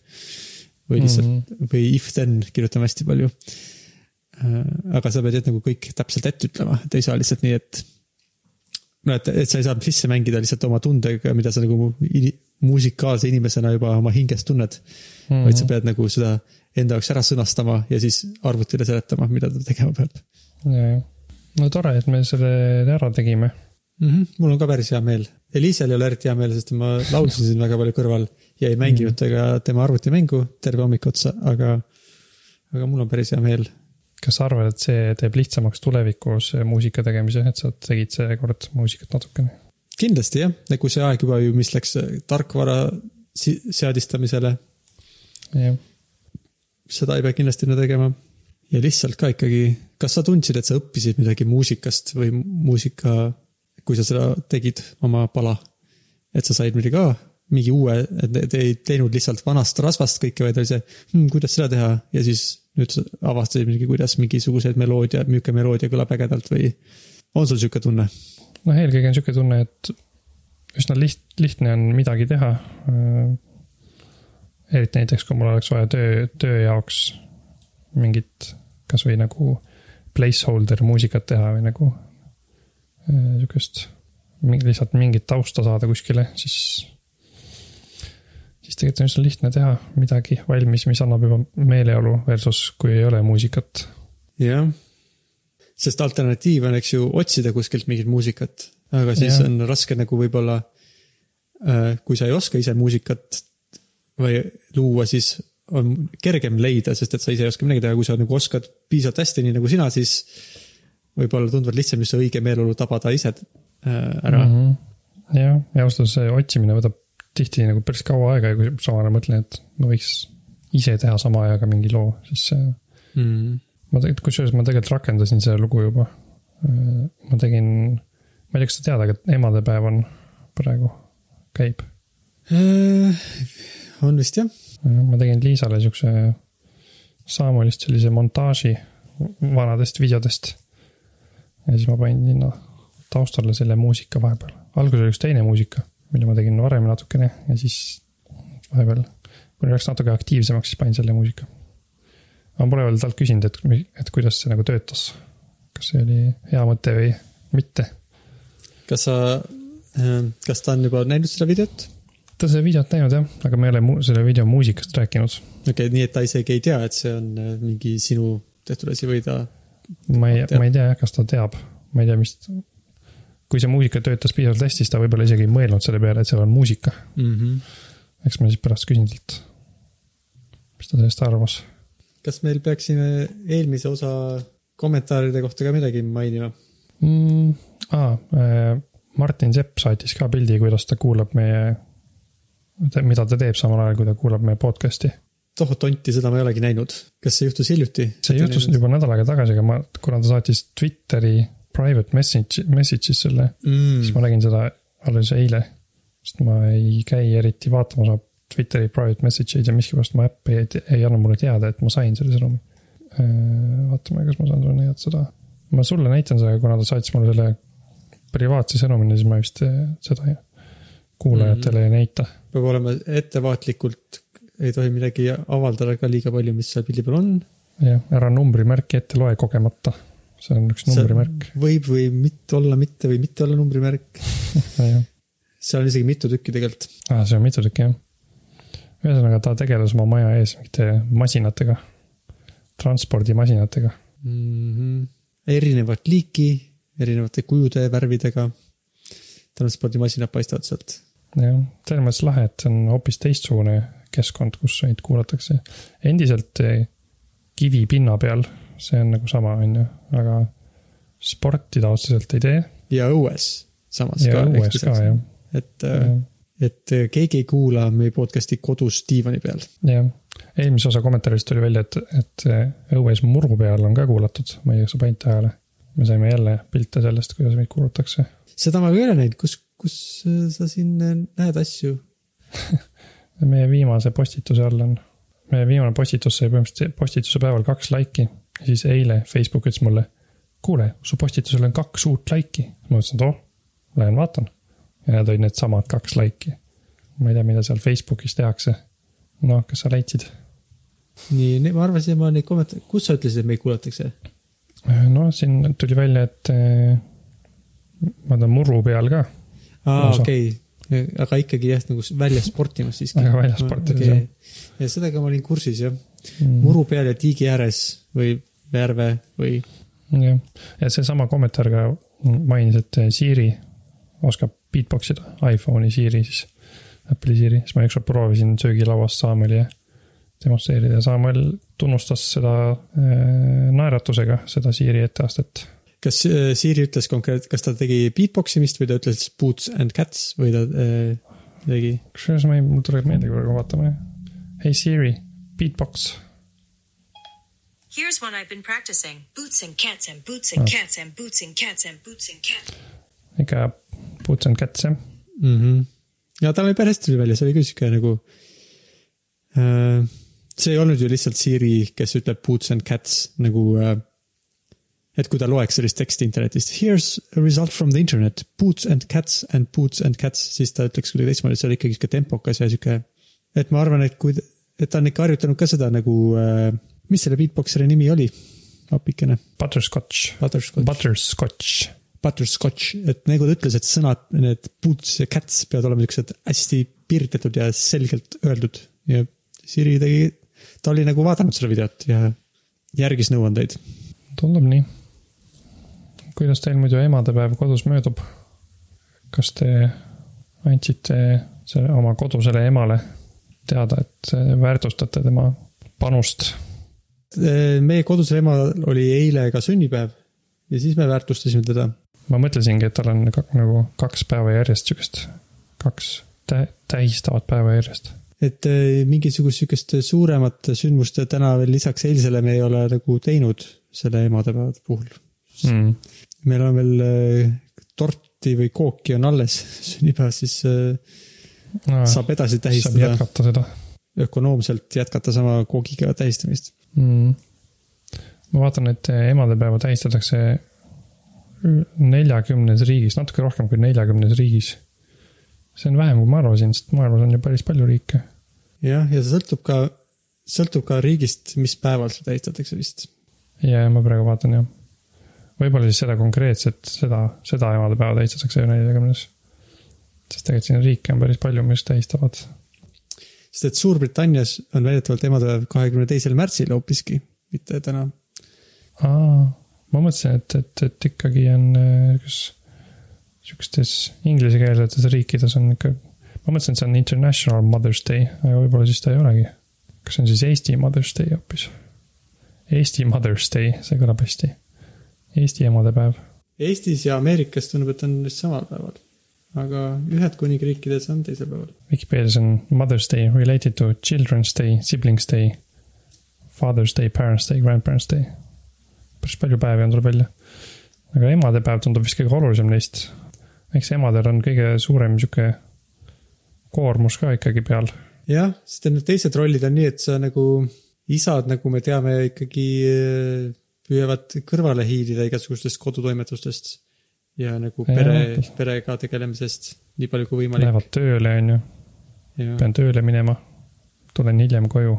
S2: või lihtsalt mm -hmm. või if then kirjutame hästi palju. aga sa pead jah nagu kõik täpselt ette ütlema, et ei saa lihtsalt nii, et no et, et sa ei saa sisse mängida lihtsalt oma tundega, mida sa nagu ini, musikaalse inimesena juba oma hinges tunned mm. -hmm. vaid sa pead nagu seda enda jaoks ära sõnastama ja siis arvutile seletama, mida ta tegema peab
S1: ja, ja, no tore, et me selle ära tegime.
S2: mm. -hmm. mul on ka päris hea meel. Eliisel ei ole eriti hea meel, sest ma laulsin siin väga palju kõrval ja ei mänginud temaga tema arvutimängu terve hommik otsa, aga, aga mul on päris hea meel.
S1: Kas sa arvad, et see teeb lihtsamaks tulevikus muusika tegemise, et sa tegid seekord muusikat natukene?
S2: kindlasti jah, kui see aeg juba ju, mis läks tarkvara si- seadistamisele,
S1: jah,
S2: seda ei pea kindlasti enam tegema. ja lihtsalt ka ikkagi, kas sa tundsid, et sa õppisid midagi muusikast või muusika, kui sa seda tegid, oma pala? et sa said midagi ka, mingi uue, et te ei teinud lihtsalt vanast rasvast kõike, vaid oli see hm,, kuidas seda teha ja siis nüüd avastasid kuidas mingisugused meloodia, milline meloodia kõlab ägedalt või on sul sihuke tunne?
S1: noh, eelkõige on sihuke tunne, et üsna liht-, lihtne on midagi teha. eriti näiteks, kui mul oleks vaja töö, töö jaoks mingit, kasvõi nagu placeholder muusikat teha või nagu äh, sihukest, lihtsalt mingit tausta saada kuskile, siis siis tegelikult on üsna lihtne teha midagi valmis, mis annab juba meeleolu versus kui ei ole muusikat.
S2: jah, sest alternatiiv on, eks ju, otsida kuskilt mingit muusikat, aga siis ja. on raske nagu võib-olla, kui sa ei oska ise muusikat või luua, siis on kergem leida, sest et sa ise ei oska midagi teha, kui sa nagu oskad piisavalt hästi, nii nagu sina, siis võib-olla tunduvalt lihtsam just see õige meeleolu tabada ise äh, ära mm.
S1: -hmm. jah, ja ausalt öeldes see otsimine võtab tihti nagu päris kaua aega ja kui samal ajal mõtlen, et ma võiks ise teha sama ajaga mingi loo, siis see,
S2: -hmm.
S1: ma tegelikult, kusjuures ma tegelikult rakendasin selle lugu juba. ma tegin, ma ei tea, kas sa tead, aga emadepäev on praegu, käib.
S2: Äh, on vist jah,
S1: ma tegin Liisale siukse Samuelist sellise montaaži vanadest videodest. ja siis ma panin sinna taustale selle muusika vahepeal. alguses oli üks teine muusika, mille ma tegin varem natukene ja siis vahepeal, kui läks natuke aktiivsemaks, siis panin selle muusika. ma pole veel talt küsinud, et, et kuidas see nagu töötas. kas see oli hea mõte või mitte.
S2: kas sa, kas ta on juba näinud seda videot?
S1: ta on seda videot näinud jah, aga me ei ole selle video muusikast rääkinud.
S2: okei okay,, nii et ta isegi ei tea, et see on äh, mingi sinu tehtud asi või ta,
S1: ma ei, ma ei tea jah, kas ta teab, ma ei tea, mis. Kui see muusika töötas piisavalt hästi, siis ta võib-olla isegi ei mõelnud selle peale, et seal on muusika.
S2: mm. -hmm.
S1: eks ma siis pärast küsin talt, mis ta sellest arvas.
S2: kas meil peaksime eelmise osa kommentaaride kohta ka midagi mainima?
S1: mm,. aa, Martin Sepp saatis ka pildi, kuidas ta kuulab meie, mida ta teeb samal ajal, kui ta kuulab meie podcast'i.
S2: toh tonti, seda ma ei olegi näinud. kas see juhtus hiljuti?
S1: see juhtus juba nädal aega tagasi, aga ma, kuna ta saatis Twitteri private message, message'is selle mm., siis
S2: mm..
S1: ma nägin seda alles eile. sest ma ei käi eriti vaatamas oma Twitteri private message eid ja miskipärast mu äpp ei, ei anna mulle teada, et ma sain selle sõnumi. vaatame, kas ma saan sulle näidata seda. ma sulle näitan seda, kuna ta saatis mulle selle privaatse sõnumina, siis ma vist eh, seda kuulajatele ei näita.
S2: peab olema ettevaatlikult, ei tohi midagi avaldada ka liiga palju, mis seal pildi peal on.
S1: jah, ära numbrimärki ette loe kogemata. See on üks numbrimärk.
S2: võib või mitte olla mitte või mitte olla numbrimärk. seal on isegi mitu tükki tegelikult.
S1: aa, see on mitu tükki jah. ühesõnaga, ta tegeles oma maja ees mingite masinatega, transpordimasinatega.
S2: mm. -hmm. erinevat liiki, erinevate kujude, värvidega. transpordimasinad paistavad sealt.
S1: jah, selles mõttes lahe, et see on hoopis teistsugune keskkond, kus neid kuulatakse. endiselt kivipinna peal, see on nagu sama, on ju, aga sporti ta otseselt ei tee
S2: ja õues samas
S1: ja
S2: ka.
S1: õues ka jah.
S2: et, et keegi ei kuula meie podcast'i kodus diivani peal.
S1: jah, eelmise osa kommentaarist tuli välja, et, et eh, õues muru peal on ka kuulatud, ma ei tea, kas sa panid tähele. me saime jälle pilte sellest, kuidas meid kuulatakse.
S2: seda ma ka ei ole näinud, kus, kus äh, sa siin äh, näed asju?
S1: meie viimase postituse all on, meie viimane postitus sai põhimõtteliselt postituse päeval kaks laiki ja siis eile Facebook ütles mulle. kuule, su postitusel on kaks uut laiki. ma mõtlesin, et oh, lähen vaatan. ja need olid needsamad kaks laiki. ma ei tea, mida seal Facebookis tehakse. noh, kas sa leidsid?
S2: nii, ma arvasin, et ma neid kommentaare, kus sa ütlesid, et meid kuulatakse?
S1: noh, siin tuli välja, et eh, ma tean muru peal ka,
S2: aa, okei okay., aga ikkagi jah, nagu väljas sportimas siiski.
S1: Aga väljas sportimas, jah.
S2: ja sellega ma olin kursis jah,
S1: Mm.
S2: muru peal ja tiigi ääres või järve või
S1: jah, ja seesama kommentaar ka mainis, et Siri oskab beatbox ida, iPhone'i Siri siis, Apple'i Siri, siis ma ükskord proovisin söögilauas Samuelile demonstreerida ja Samuel tunnustas seda äh, naeratusega, seda Siri etteastet.
S2: kas äh, Siiri ütles konkreetselt, kas ta tegi beatbox imist või ta ütles boots and cats või ta äh, tegi?
S1: kusjuures ma ei, mul tuleb meelde, kui vaatame. Hey Siri, beatbox.
S3: Here's one I've been practicing. Boots and cats and boots and cats and boots and cats and boots and cats.
S1: ikka boots and cats jah.
S2: mm. -hmm. ja tal oli päris hästi tuli välja, see oli küll sihuke nagu äh,. see ei olnud ju lihtsalt Siri, kes ütleb boots and cats nagu äh,. et kui ta loeks sellist teksti internetist, here's a result from the internet, boots and cats and boots and cats, siis ta ütleks kuidagi teistmoodi, see oli ikkagi sihuke tempokas ja sihuke. et ma arvan, et kui, et ta on ikka harjutanud ka seda nagu äh,, mis selle beatboxeri nimi oli? appikene,
S1: Butterscotch,
S2: Butterscotch.
S1: Butterscotch.
S2: Butterscotch, et nagu ta ütles, et sõnad, need boots ja cats peavad olema siuksed hästi piiritletud ja selgelt öeldud ja Siri tegi, ta oli nagu vaadanud seda videot ja järgis nõuandeid.
S1: tundub nii. kuidas teil muidu emadepäev kodus möödub? kas te andsite selle oma kodusele emale teada, et väärtustate tema panust?
S2: meie kodusel emal oli eile ka sünnipäev ja siis me väärtustasime teda.
S1: ma mõtlesingi, et tal on ka, nagu kaks päeva järjest siukest, kaks tä- tähistavat päeva järjest.
S2: et eh, mingisugust sihukest suuremat sündmust täna veel lisaks eilsele me ei ole nagu teinud selle emadepäeva puhul.
S1: Mm.
S2: meil on veel eh, torti või kooki on alles sünnipäev, siis eh, saab edasi
S1: saab
S2: tähistada,
S1: jätkata seda
S2: ökonoomselt jätkata sama koogiga tähistamist.
S1: mm.. ma vaatan, et emadepäeva tähistatakse neljakümnes riigis, natuke rohkem kui neljakümnes riigis. see on vähem, kui ma arvasin, sest maailmas on ju päris palju riike.
S2: jah, ja see sõltub ka, sõltub ka riigist, mis päeval seda tähistatakse vist.
S1: ja ma praegu vaatan jah. võib-olla siis seda konkreetset, seda, seda emadepäeva tähistatakse neljakümnes. Sest tegelikult siin riike on päris palju, mis tähistavad.
S2: sest et Suurbritannias on väidetavalt emadepäev kahekümne teisel märtsil hoopiski, mitte täna.
S1: aa, ma mõtlesin, et, et, et ikkagi on, äh, kas sihukestes inglisekeelsetes riikides on ikka, ma mõtlesin, et see on International Mother's Day, aga võib-olla siis ta ei olegi. kas see on siis Eesti Mother's Day hoopis? Eesti Mother's Day, see kõlab hästi. Eesti emadepäev.
S2: Eestis ja Ameerikas tundub, et on vist samal päeval. Aga Ühendkuningriikides on teisel päeval.
S1: Vikipeedias on Mother's Day related to Children's Day, Siblings Day, Father's Day, Parents Day, Grandparents Day. päris palju päevi on, tuleb välja. aga emadepäev tundub vist kõige olulisem neist. eks emadel on kõige suurem sihuke koormus ka ikkagi peal.
S2: jah, sest need teised rollid on nii, et sa nagu, isad, nagu me teame, ikkagi eh, püüavad kõrvale hiilida igasugustest kodutoimetustest. Ja nagu pere perega tegelemisest nii palju kui võimalik.
S1: Lähevad tööle, on ju, pean tööle minema. tulen hiljem koju.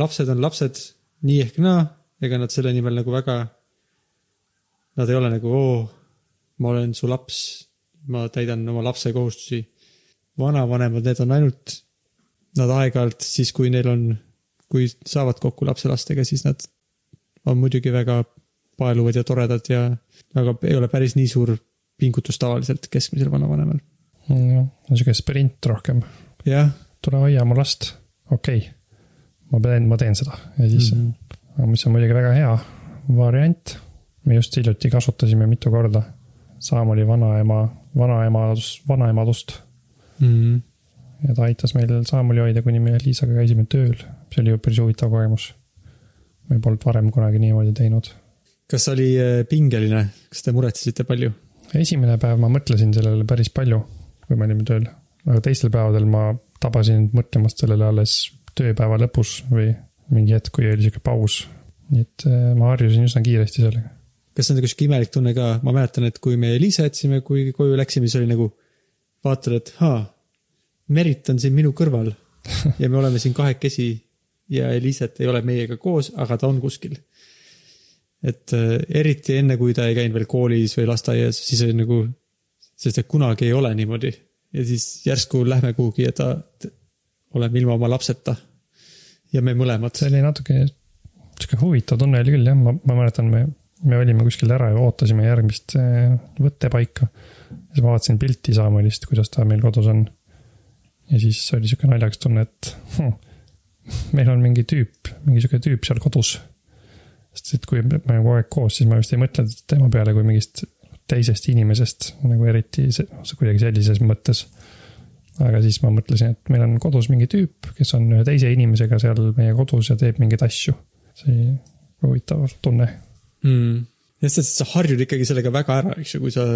S2: lapsed on lapsed nii ehk naa, ega nad selle nimel nagu väga. Nad ei ole nagu, oo, ma olen su laps, ma täidan oma lapse kohustusi. vanavanemad, need on ainult, nad aeg-ajalt siis, kui neil on, kui saavad kokku lapselastega, siis nad on muidugi väga paeluvad ja toredad ja, aga ei ole päris nii suur pingutus tavaliselt keskmisel vanavanemal.
S1: jah, sihuke sprint rohkem. tule hoia mu last, okei okay. ma teen, ma teen seda ja siis mm, -hmm. mis on muidugi väga hea variant. me just hiljuti kasutasime mitu korda. Saam oli vanaema, vanaemadus, vanaemadust
S2: mm -hmm.
S1: ja ta aitas meil Saamoli hoida, kuni me Liisaga käisime tööl. see oli ju päris huvitav kogemus. me polnud varem kunagi niimoodi teinud.
S2: Kas oli äh, pingeline, kas te muretsesite palju?
S1: esimene päev ma mõtlesin sellele päris palju, kui me olime tööl, aga teistel päevadel ma tabasin mõtlemast sellele alles tööpäeva lõpus või mingi hetk, kui oli sihuke paus. nii et eh, ma harjusin üsna kiiresti sellega.
S2: kas see on nagu sihuke imelik tunne ka, ma mäletan, et kui me Liisa jätsime, kui koju läksime, siis oli nagu, vaatad, et haa, Merit on siin minu kõrval ja me oleme siin kahekesi ja Eliisat ei ole meiega koos, aga ta on kuskil. Et äh, eriti enne, kui ta ei käinud veel koolis või lasteaias, siis oli nagu, sest et kunagi ei ole niimoodi ja siis järsku lähme kuhugi ja ta, oleme ilma oma lapseta. ja me mõlemad.
S1: see oli natuke sihuke huvitav tunne oli küll jah, ma, ma mäletan, me, me olime kuskil ära ja ootasime järgmist eh, võttepaika. siis ma vaatasin pilti Saamuelist, kuidas ta meil kodus on. ja siis oli sihuke naljakas tunne, et hm, meil on mingi tüüp, mingi sihuke tüüp seal kodus. Sest et kui me oleme kogu aeg koos, siis ma vist ei mõtle tema peale kui mingist teisest inimesest nagu eriti see, kuidagi sellises mõttes aga siis ma mõtlesin, et meil on kodus mingi tüüp, kes on ühe teise inimesega seal meie kodus ja teeb mingeid asju. see oli huvitav tunne.
S2: mm.. jah, sest sa harjud ikkagi sellega väga ära, eks ju, kui sa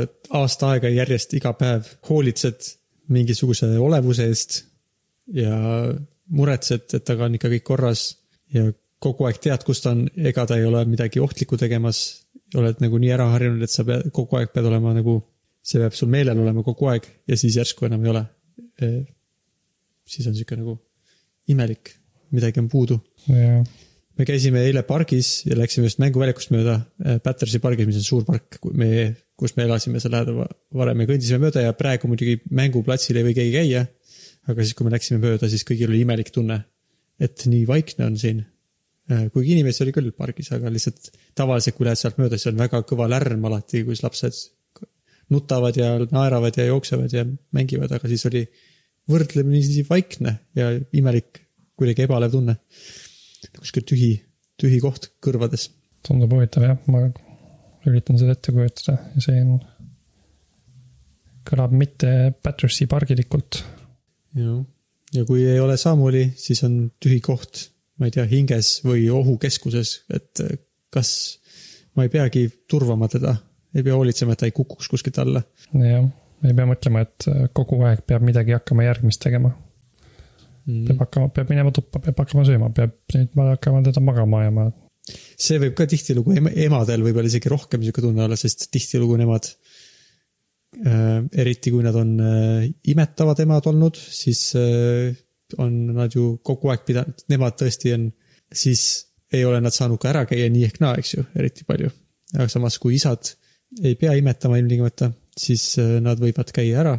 S2: aasta aega järjest iga päev hoolitsed mingisuguse olevuse eest ja muretsed, et temaga on ikka kõik korras ja kogu aeg tead, kus ta on, ega ta ei ole midagi ohtlikku tegemas. oled nagu nii ära harjunud, et sa pead, kogu aeg pead olema nagu, see peab sul meelel olema kogu aeg ja siis järsku enam ei ole. siis on sihuke nagu imelik, midagi on puudu
S1: ja
S2: me käisime eile pargis ja läksime just mänguväljakust mööda äh, Battersea pargis, mis on suur park, me, kus me elasime seal lähedal varem, me kõndisime mööda ja praegu muidugi mänguplatsil ei või keegi käia. aga siis, kui me läksime mööda, siis kõigil oli imelik tunne, et nii vaikne on siin. Kuigi inimesi oli küll pargis, aga lihtsalt tavaliselt, kui lähed sealt mööda, siis on väga kõva lärm alati, kus lapsed nutavad ja naeravad ja jooksevad ja mängivad, aga siis oli võrdlemisi vaikne ja imelik, kuidagi ebalev tunne kuskil tühi, tühi koht kõrvades.
S1: tundub huvitav jah, ma üritan seda ette kujutada ja see on, kõlab mitte Battersea pargilikult.
S2: jah, ja kui ei ole Samuli, siis on tühi koht, ma ei tea, hinges või ohukeskuses, et kas ma ei peagi turvama teda, ei pea hoolitsema, et ta ei kukuks kuskilt alla.
S1: jah, ei pea mõtlema, et kogu aeg peab midagi hakkama järgmist tegema mm.. peab hakkama, peab minema tuppa, peab hakkama sööma, peab nüüd hakkama teda magama ajama.
S2: see võib ka tihtilugu em emadel võib-olla isegi rohkem sihuke tunne olla, sest tihtilugu nemad äh,. eriti kui nad on imetavad emad olnud, siis on nad ju kogu aeg pidanud, nemad tõesti on, siis ei ole nad saanud ka ära käia nii ehk naa, eks ju, eriti palju. aga samas, kui isad ei pea imetama ilmtingimata, siis äh, nad võivad käia ära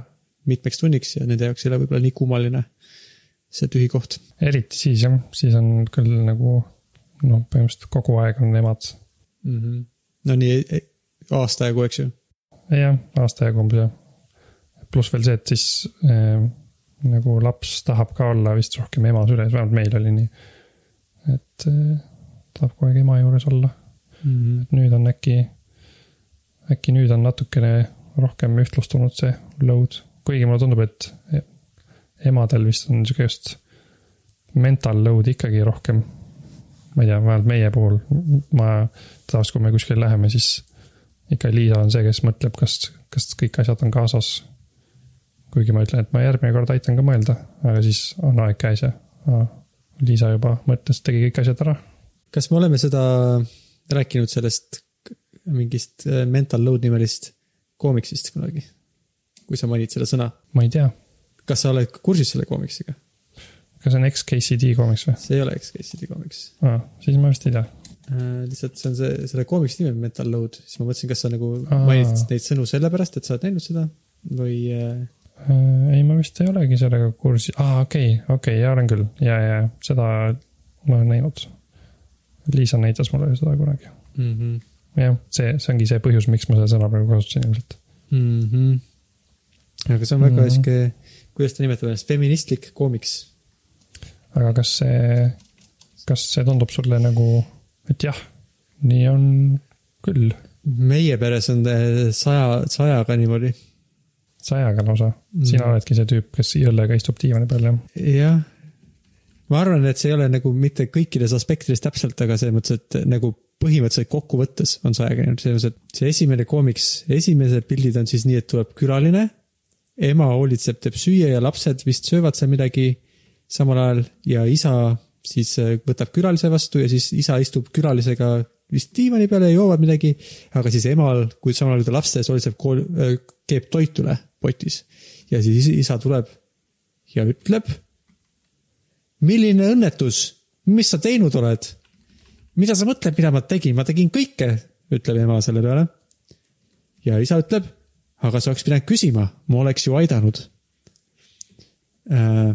S2: mitmeks tunniks ja nende jaoks ei ole võib-olla nii kummaline see tühi koht.
S1: eriti siis jah, siis on küll nagu noh, põhimõtteliselt kogu aeg on emad.
S2: mm. -hmm. no nii e- aasta jagu, eks ju.
S1: jah, aasta jagu umbes jah. pluss veel see, et siis äh, nagu laps tahab ka olla vist rohkem ema süles, vähemalt meil oli nii. et äh, tahab kogu aeg ema juures olla,
S2: Mm -hmm.
S1: nüüd on äkki, äkki nüüd on natukene rohkem ühtlustunud see load, kuigi mulle tundub, et emadel vist on sihukest mental load ikkagi rohkem. ma ei tea, vähemalt meie puhul, ma taas, kui me kuskile läheme, siis ikka Liisa on see, kes mõtleb, kas, kas kõik asjad on kaasas. Kuigi ma ütlen, et ma järgmine kord aitan ka mõelda, aga siis on aeg käes ja aa, Liisa juba mõtles, tegi kõik asjad ära.
S2: kas me oleme seda rääkinud sellest mingist äh, mental load nimelist koomiksist kunagi? kui sa mainid seda sõna,
S1: ma ei tea,
S2: kas sa oled kursis selle koomiksiga?
S1: kas see on XKCD koomiks või
S2: see ei ole X-Case'i koomiks
S1: ah,? siis ma vist ei tea.
S2: äh,. lihtsalt see on see, selle koomiksi nimi on Mental Load, siis ma mõtlesin, kas sa nagu
S1: Aa.
S2: mainid neid sõnu sellepärast, et sa oled näinud seda või Äh,
S1: ei, ma vist ei olegi sellega kursis, aa okei okay,, okei okay,, olen küll ja, ja seda ma olen näinud. Liisa näitas mulle seda kunagi.
S2: mm. -hmm.
S1: jah, see, see ongi see põhjus, miks ma seda sõna praegu kasutasin ilmselt.
S2: Mm -hmm. aga see on väga
S1: Mhm.
S2: sihuke, kuidas ta nimetab ennast, feministlik koomiks.
S1: aga kas see, kas see tundub sulle nagu, et jah, nii on küll,
S2: meie peres on saja, sajaga niimoodi.
S1: Sajaga lausa mm.. sina oledki see tüüp, kes õllega istub diivani peal, jah?
S2: jah. ma arvan, et see ei ole nagu mitte kõikides aspektides täpselt, aga selles mõttes, et nagu põhimõtteliselt kokkuvõttes on sajaga niimoodi, selles mõttes, et see esimene koomiks, esimesed pildid on siis nii, et tuleb külaline. ema hoolitseb, teeb süüa ja lapsed vist söövad seal midagi samal ajal ja isa siis äh, võtab külalise vastu ja siis isa istub külalisega vist diivani peal ja joovad midagi. aga siis emal, kui samal ajal kui ta laste ees hoolitseb, keeb toit üle potis ja siis isa tuleb ja ütleb. milline õnnetus, mis sa teinud oled? mida sa mõtled, mida ma tegin, ma tegin kõike, ütleb ema selle peale. ja isa ütleb, aga sa oleks pidanud küsima, ma oleks ju aidanud äh,.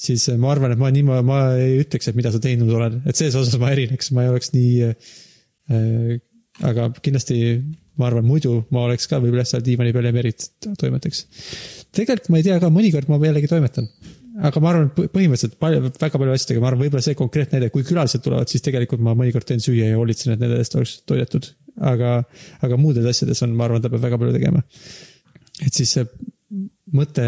S2: siis ma arvan, et ma nii, ma, ei ütleks, et mida sa teinud oled, et selles osas ma erineks, ma ei oleks nii äh,. aga kindlasti ma arvan, muidu ma oleks ka võib-olla seal diivani peal ja Merit toimetaks. tegelikult ma ei tea ka, mõnikord ma jällegi toimetan aga ma arvan, põhimõtteliselt palju, väga palju asjadega, ma arvan, võib-olla see konkreetne näide, kui külalised tulevad, siis tegelikult ma mõnikord teen süüa ja hoolitsen, et nende eest oleks toidetud. aga, aga muudes asjades on, ma arvan, ta peab väga palju tegema. et siis see mõte,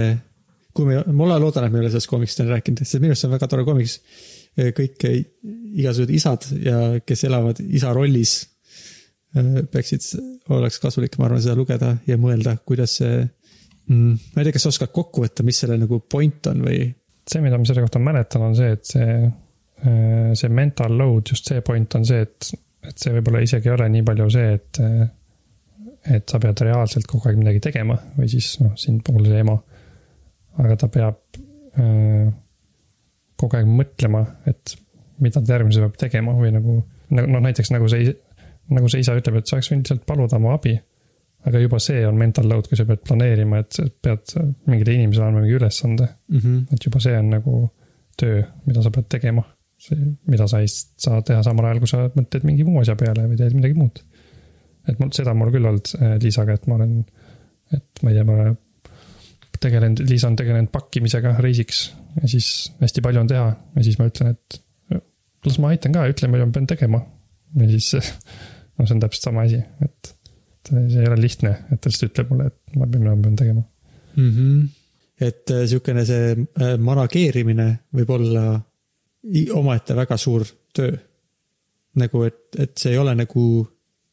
S2: kui me, ma loodan, et me ei ole sellest koomiksist enne rääkinud, sest minu arust see on väga tore koomiks. kõik igasugused isad ja kes elavad isa rollis peaksid, oleks kasulik, ma arvan, seda lugeda ja mõelda, kuidas see mm,. ma ei tea, kas sa oskad kokku võtta, mis selle nagu point on või?
S1: see, mida ma selle kohta mäletan, on see, et see, see mental load, just see point on see, et, et see võib-olla isegi ei ole nii palju see, et, et sa pead reaalselt kogu aeg midagi tegema või siis noh, siin puhul see ema. aga ta peab äh, kogu aeg mõtlema, et mida ta järgmisena peab tegema või nagu, nagu noh, näiteks nagu see, nagu see isa ütleb, et sa oleks võinud lihtsalt paluda mu abi aga juba see on mental load, kui sa pead planeerima, et pead mingile inimesele andma mingi ülesande
S2: mm. -hmm.
S1: et juba see on nagu töö, mida sa pead tegema. see, mida sa ei saa teha samal ajal, kui sa mõtled mingi muu asja peale või teed midagi muud. et mul, seda on mul küll olnud äh, Liisaga, et ma olen, et ma ei tea, ma tegelenud, Liisa on tegelenud pakkimisega reisiks ja siis hästi palju on teha ja siis ma ütlen, et las ma aitan ka, ütle, mida ma pean tegema. Ja siis, noh, see on täpselt sama asi, et see ei ole lihtne, et ta lihtsalt ütleb mulle, et ma mida ma pean tegema.
S2: mm. -hmm. et äh, sihukene see äh, manageerimine võib olla omaette väga suur töö. nagu, et, et see ei ole nagu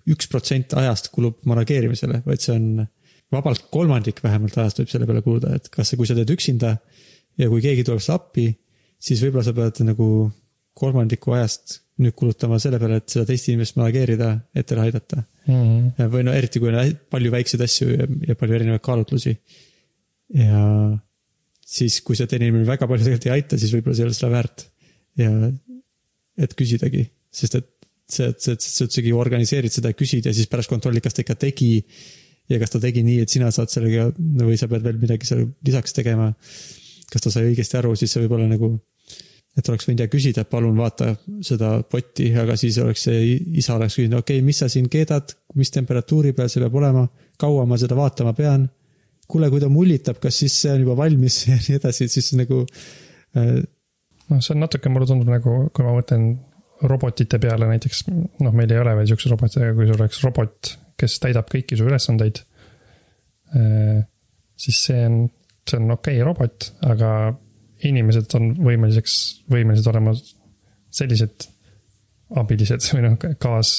S2: üks protsent ajast kulub manageerimisele, vaid see on vabalt kolmandik vähemalt ajast võib selle peale kuluda, et kas, kui sa teed üksinda ja kui keegi tuleb sulle appi, siis võib-olla sa pead nagu kolmandiku ajast nüüd kulutama selle peale, et seda teist inimest manageerida, et talle aidata
S1: Mm -hmm.
S2: või no eriti, kui on palju väikseid asju ja, ja palju erinevaid kaalutlusi. ja siis, kui see teine inimene väga palju tegelikult ei aita, siis võib-olla see ei ole seda väärt. ja et küsidagi, sest et sa, sa, sa üldsegi organiseerid seda ja küsid ja siis pärast kontrollid, kas ta ikka tegi. ja kas ta tegi nii, et sina saad sellega või sa pead veel midagi seal lisaks tegema. kas ta sai õigesti aru, siis see võib olla nagu, et oleks võinud ja küsida, et palun vaata seda bot'i, aga siis oleks see isa oleks küsinud, okei okay,, mis sa siin keedad, mis temperatuuri peal see peab olema, kaua ma seda vaatama pean. kuule, kui ta mullitab, kas siis see on juba valmis ja nii edasi, siis nagu äh,
S1: noh, see on natuke, mulle tundub nagu, kui ma mõtlen robotite peale näiteks, noh, meil ei ole veel siukseid roboteid, aga kui sul oleks robot, kes täidab kõiki su ülesandeid. siis see on, see on okei okay robot, aga inimesed on võimeliseks, võimelised olema sellised abilised või noh, kaas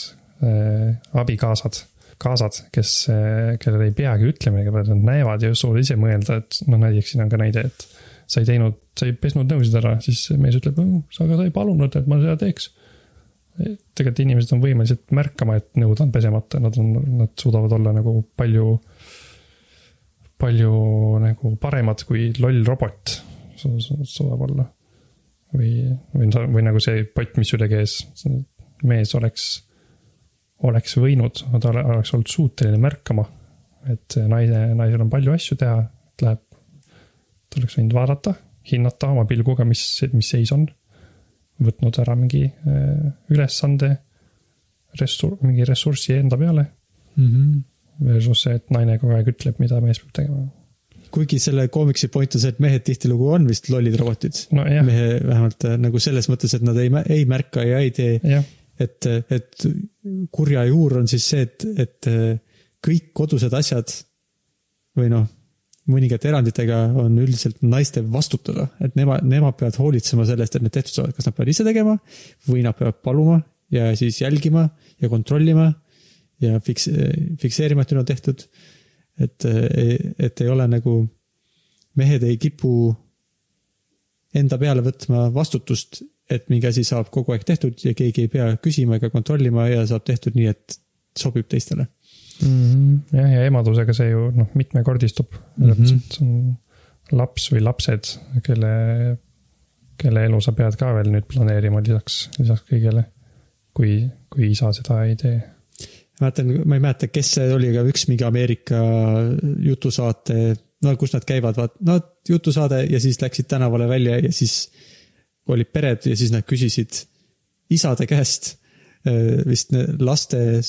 S1: äh,, abikaasad, kaasad, kes äh,, kellele ei peagi ütlema ega nad näevad ja suudavad ise mõelda, et noh, näiteks siin on ka näide, et sa ei teinud, sa ei pesnud nõusid ära, siis mees ütleb, aga sa ei palunud, et ma seda teeks. Tegelikult inimesed on võimelised märkama, et nõud on pesemata, nad on, nad suudavad olla nagu palju, palju nagu paremad kui loll robot suudab olla. või, või, või nagu see pott, mis üle kees, mees oleks, oleks võinud, ta oleks olnud suuteline märkama, et naine, naisel on palju asju teha, et läheb, ta oleks võinud vaadata, hinnata oma pilguga, mis, mis seis on võtnud ära mingi äh, ülesande, ressur-, mingi ressurssi enda peale mm. -hmm. Versus see, et naine kogu aeg ütleb, mida mees peab tegema.
S2: Kuigi selle koomiksi point on see, et mehed tihtilugu on vist lollid robotid
S1: no,.
S2: mehe vähemalt äh, nagu selles mõttes, et nad ei, ei märka ja ei tee. et, et kurja juur on siis see, et, et äh, kõik kodused asjad või noh mõningate eranditega on üldiselt naiste vastutada, et nemad, nemad peavad hoolitsema selle eest, et need tehtud saavad, kas nad peavad ise tegema või nad peavad paluma ja siis jälgima ja kontrollima ja fiks-, fikseerima, et need on tehtud. Et, et ei ole nagu, mehed ei kipu enda peale võtma vastutust, et mingi asi saab kogu aeg tehtud ja keegi ei pea küsima ega kontrollima ja saab tehtud nii, et sobib teistele
S1: mm. -hmm. jah, ja emadusega see ju noh, mitmekordistub mm. -hmm. see on laps või lapsed, kelle, kelle elu sa pead ka veel nüüd planeerima lisaks, lisaks kõigele. kui, kui isa seda ei tee
S2: mäletan, ma ei mäleta, kes see oli, aga üks mingi Ameerika jutusaate, no kus nad käivad, vaat, no jutusaade ja siis läksid tänavale välja ja siis olid pered ja siis nad küsisid isade käest äh, vist laste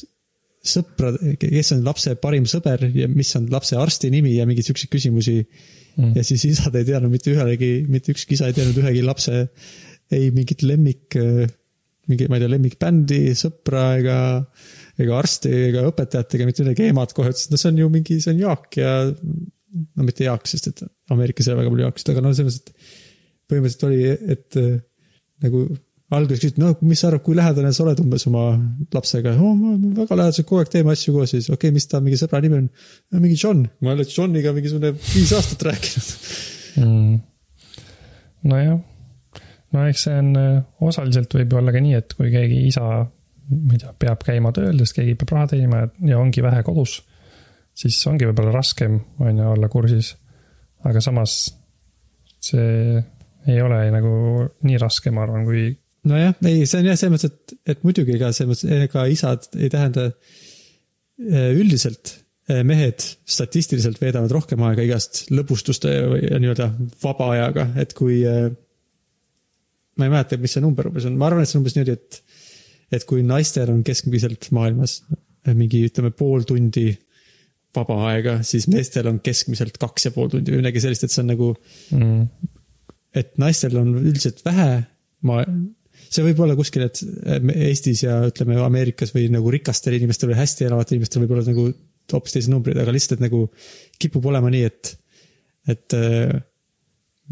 S2: sõpra, kes on lapse parim sõber ja mis on lapse arsti nimi ja mingeid siukseid küsimusi. Mm.. ja siis isad ei teadnud mitte ühelegi, mitte ükski isa ei teadnud ühegi lapse ei mingit lemmik, mingi, ma ei tea, lemmikbändi, sõpra ega, ega arsti ega õpetajat ega mitte midagi, emad kohe ütlesid, no see on ju mingi, see on Jaak ja no mitte Jaak, sest et Ameerikas ei ole väga palju Jaaksid, aga no selles mõttes, et põhimõtteliselt oli, et nagu alguses küsiti, no mis sa arvad, kui lähedane sa oled umbes oma lapsega? Oh,? ma väga lähedaselt kogu aeg teeme asju koos ja siis. Okei okay,, mis ta mingi sõbra nimi on? mingi John, ma olen Johniga mingisugune viis aastat rääkinud.
S1: Mm.. nojah, no eks see on, äh, osaliselt võib ju olla ka nii, et kui keegi isa, ma ei tea, peab käima tööl, sest keegi peab raha teenima ja ongi vähe kodus. siis ongi võib-olla raskem, on ju, olla kursis. aga samas see ei ole nagu nii raske, ma arvan, kui
S2: nojah, ei, see on jah, selles mõttes, et, et muidugi ka selles mõttes, ega isad ei tähenda äh, üldiselt äh, mehed statistiliselt veedavad rohkem aega igast lõbustuste või nii-öelda vaba ajaga, et kui. Äh, ma ei mäleta, mis see number umbes on, ma arvan, et see on umbes niimoodi, et, et kui naistel on keskmiselt maailmas mingi, ütleme, pool tundi vaba aega, siis meestel on keskmiselt kaks ja pool tundi või midagi sellist, et see on nagu mm.. et naistel on üldiselt vähe ma see võib olla kuskil, et Eestis ja ütleme Ameerikas või nagu rikastel inimestel või hästi elavatel inimestel võib olla nagu hoopis teised numbrid, aga lihtsalt nagu kipub olema nii, et, et äh,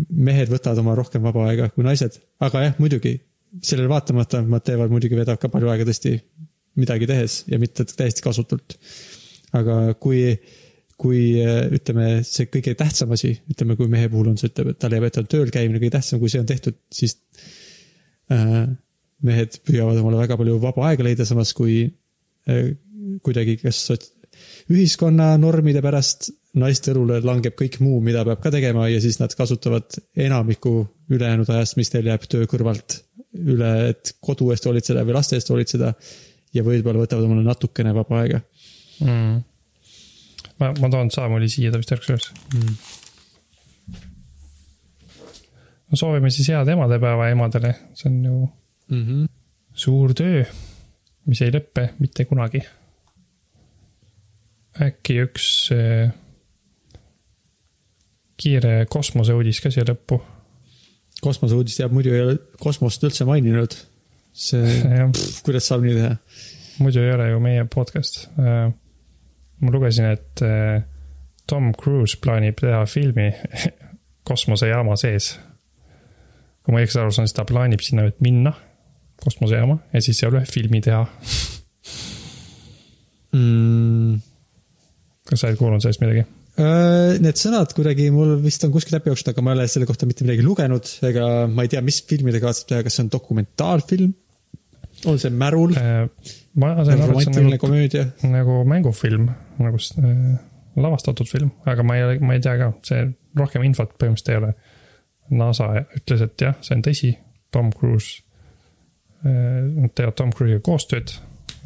S2: mehed võtavad oma rohkem vaba aega kui naised, aga jah, muidugi sellele vaatamata nad teevad muidugi, veedavad ka palju aega tõesti midagi tehes ja mitte täiesti kasutult. aga kui, kui äh, ütleme, see kõige tähtsam asi, ütleme, kui mehe puhul on see, ütleb, et talle jääb ette tööl käimine kõige tähtsam, kui see on tehtud, siis Äh, mehed püüavad omale väga palju vaba aega leida, samas kui äh, kuidagi kas ühiskonna normide pärast naiste õlule langeb kõik muu, mida peab ka tegema ja siis nad kasutavad enamiku ülejäänud ajast, mis neil jääb töö kõrvalt üle, et kodu eest hoolitseda või laste eest hoolitseda. ja võib-olla võtavad omale natukene vaba aega
S1: mm.. ma, ma toon Saamoli siia, ta vist ärkas üles
S2: mm..
S1: no soovime siis head emadepäeva emadele, see on ju
S2: Mm -hmm.
S1: suur töö, mis ei lõppe mitte kunagi. äkki üks äh, kiire kosmoseuudis ka siia lõppu.
S2: Kosmoseuudist jääb, muidu ei ole kosmost üldse maininud. see, kuidas saab nii teha?
S1: muidu ei ole ju meie podcast. ma lugesin, et äh, Tom Cruise plaanib teha filmi kosmosejaama sees. kui ma õigesti aru saan, siis ta plaanib sinna nüüd minna, kosmosejaama ja siis seal ühe filmi teha.
S2: Mm.
S1: kas sa oled kuulnud sellest midagi?
S2: Äh, Need sõnad kuidagi mul vist on kuskil läbi jooksnud, aga ma ei ole selle kohta mitte midagi lugenud ega ma ei tea, mis filmi ta kavatseb teha, kas see on dokumentaalfilm? on see Märul,
S1: Äh, ma sain aru, et see on nagu
S2: komöödia?
S1: nagu mängufilm, nagu äh, lavastatud film, aga ma ei ma ei tea ka, see rohkem infot põhimõtteliselt ei ole. NASA ütles, et jah, see on tõsi, Tom Cruise, nad teevad Tom Cruise'iga koostööd,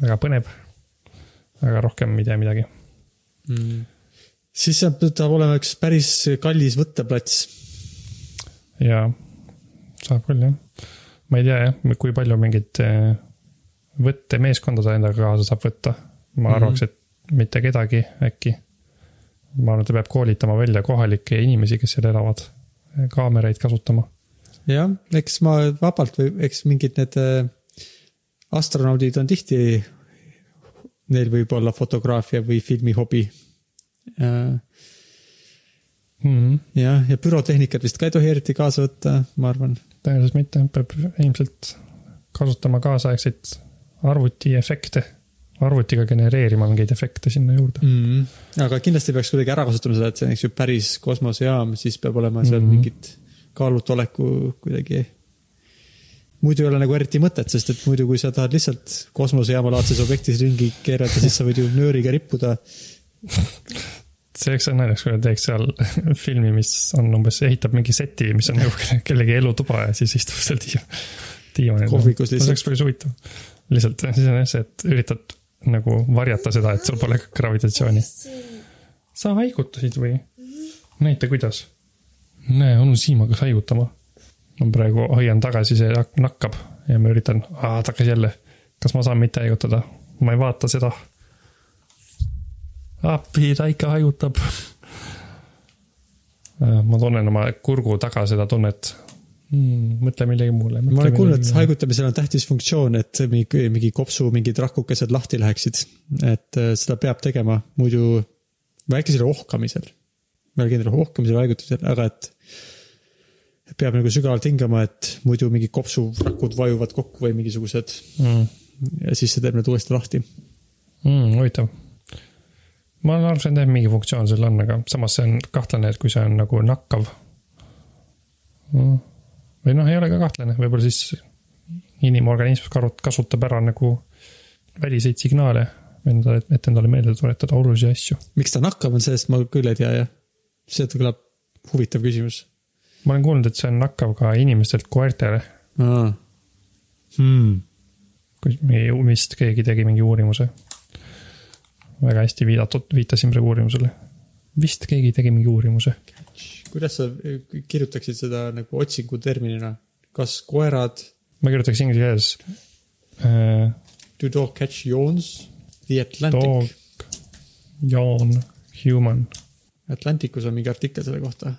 S1: väga põnev. aga rohkem ei tea midagi.
S2: Mm. Siis saab, saab olema üks päris kallis võtteplats.
S1: ja saab küll jah, ma ei tea jah, kui palju mingit äh, võttemeeskonda ta endaga kaasa saab võtta. ma
S2: Mhm.
S1: arvaks, et mitte kedagi äkki. ma arvan, et ta peab koolitama välja kohalikke inimesi, kes seal elavad, kaameraid kasutama.
S2: jah, eks ma vabalt või eks mingid need äh, astronaudid on tihti, neil võib olla fotograafia või filmihobi.
S1: Mm,
S2: jah, ja pürotehnikat vist ka ei tohi eriti kaasa võtta, ma arvan.
S1: tõenäoliselt mitte, peab ilmselt kasutama kaasaegseid arvutiefekte, arvutiga genereerima mingeid efekte sinna juurde.
S2: mm.. aga kindlasti peaks kuidagi ära kasutama seda, et see on, eks ju, päris kosmosejaam, siis peab olema seal mm. -hmm. mingit kaalutoleku kuidagi. muidu ei ole nagu eriti mõtet, sest et muidu, kui sa tahad lihtsalt kosmosejaama laadses objektis ringi keerata, siis sa võid ju nööriga rippuda.
S1: see oleks naljakas, kui teeks seal filmi, mis on umbes, ehitab mingi seti, mis on nagu kellegi elutuba ja siis istub seal diiv- diivanil.
S2: Kohvikus
S1: see
S2: lihtsalt.
S1: oleks päris huvitav. lihtsalt siis on jah see, et üritad nagu varjata seda, et sul pole gravitatsiooni. sa haigutasid või? näita, kuidas. näe, onu Siim hakkas haigutama. ma praegu hoian tagasi, see nakkab ja ma üritan, ta hakkas jälle. kas ma saan mitte haigutada? ma ei vaata seda. appi, ta ikka haigutab. ma tunnen oma kurgu taga seda tunnet mm,. mõtle millegi muule.
S2: ma olen kuulnud, et haigutamisel on tähtis funktsioon, et mingi, mingi kopsu mingid rakukesed lahti läheksid. et äh, seda peab tegema, muidu, selle ohkamisel. ma ei ole kindel, ohkamisel või haigutamisel, aga et peab nagu sügavalt hingama, et muidu mingid kopsurakud vajuvad kokku või mingisugused
S1: mm,.
S2: ja siis see teeb need uuesti lahti.
S1: mm,. huvitav. Ma olen aru saanud, et mingi funktsioon seal on, aga samas see on kahtlane, et kui see on nagu nakkav mm.. või noh, ei ole ka kahtlane, võib-olla siis inimorganism karut- kasutab ära nagu väliseid signaale, enda, et endale meelde tuletada olulisi asju.
S2: miks ta nakkav on, sellest ma küll ei tea jah. see kõlab huvitav küsimus.
S1: ma olen kuulnud, et see on nakkav ka inimestelt koertele,
S2: Hmm.
S1: kui mingi- vist keegi tegi mingi uurimuse. Väga hästi viidatud, viitasin praegu uurimusele. vist keegi tegi mingi uurimuse.
S2: kuidas sa kirjutaksid seda nagu otsinguterminina, kas koerad
S1: ma kirjutaks inglise keeles äh,
S2: Do dog catch yawns? The Atlantic
S1: dog, yawn, human.
S2: Atlanticus on mingi artikkel selle kohta.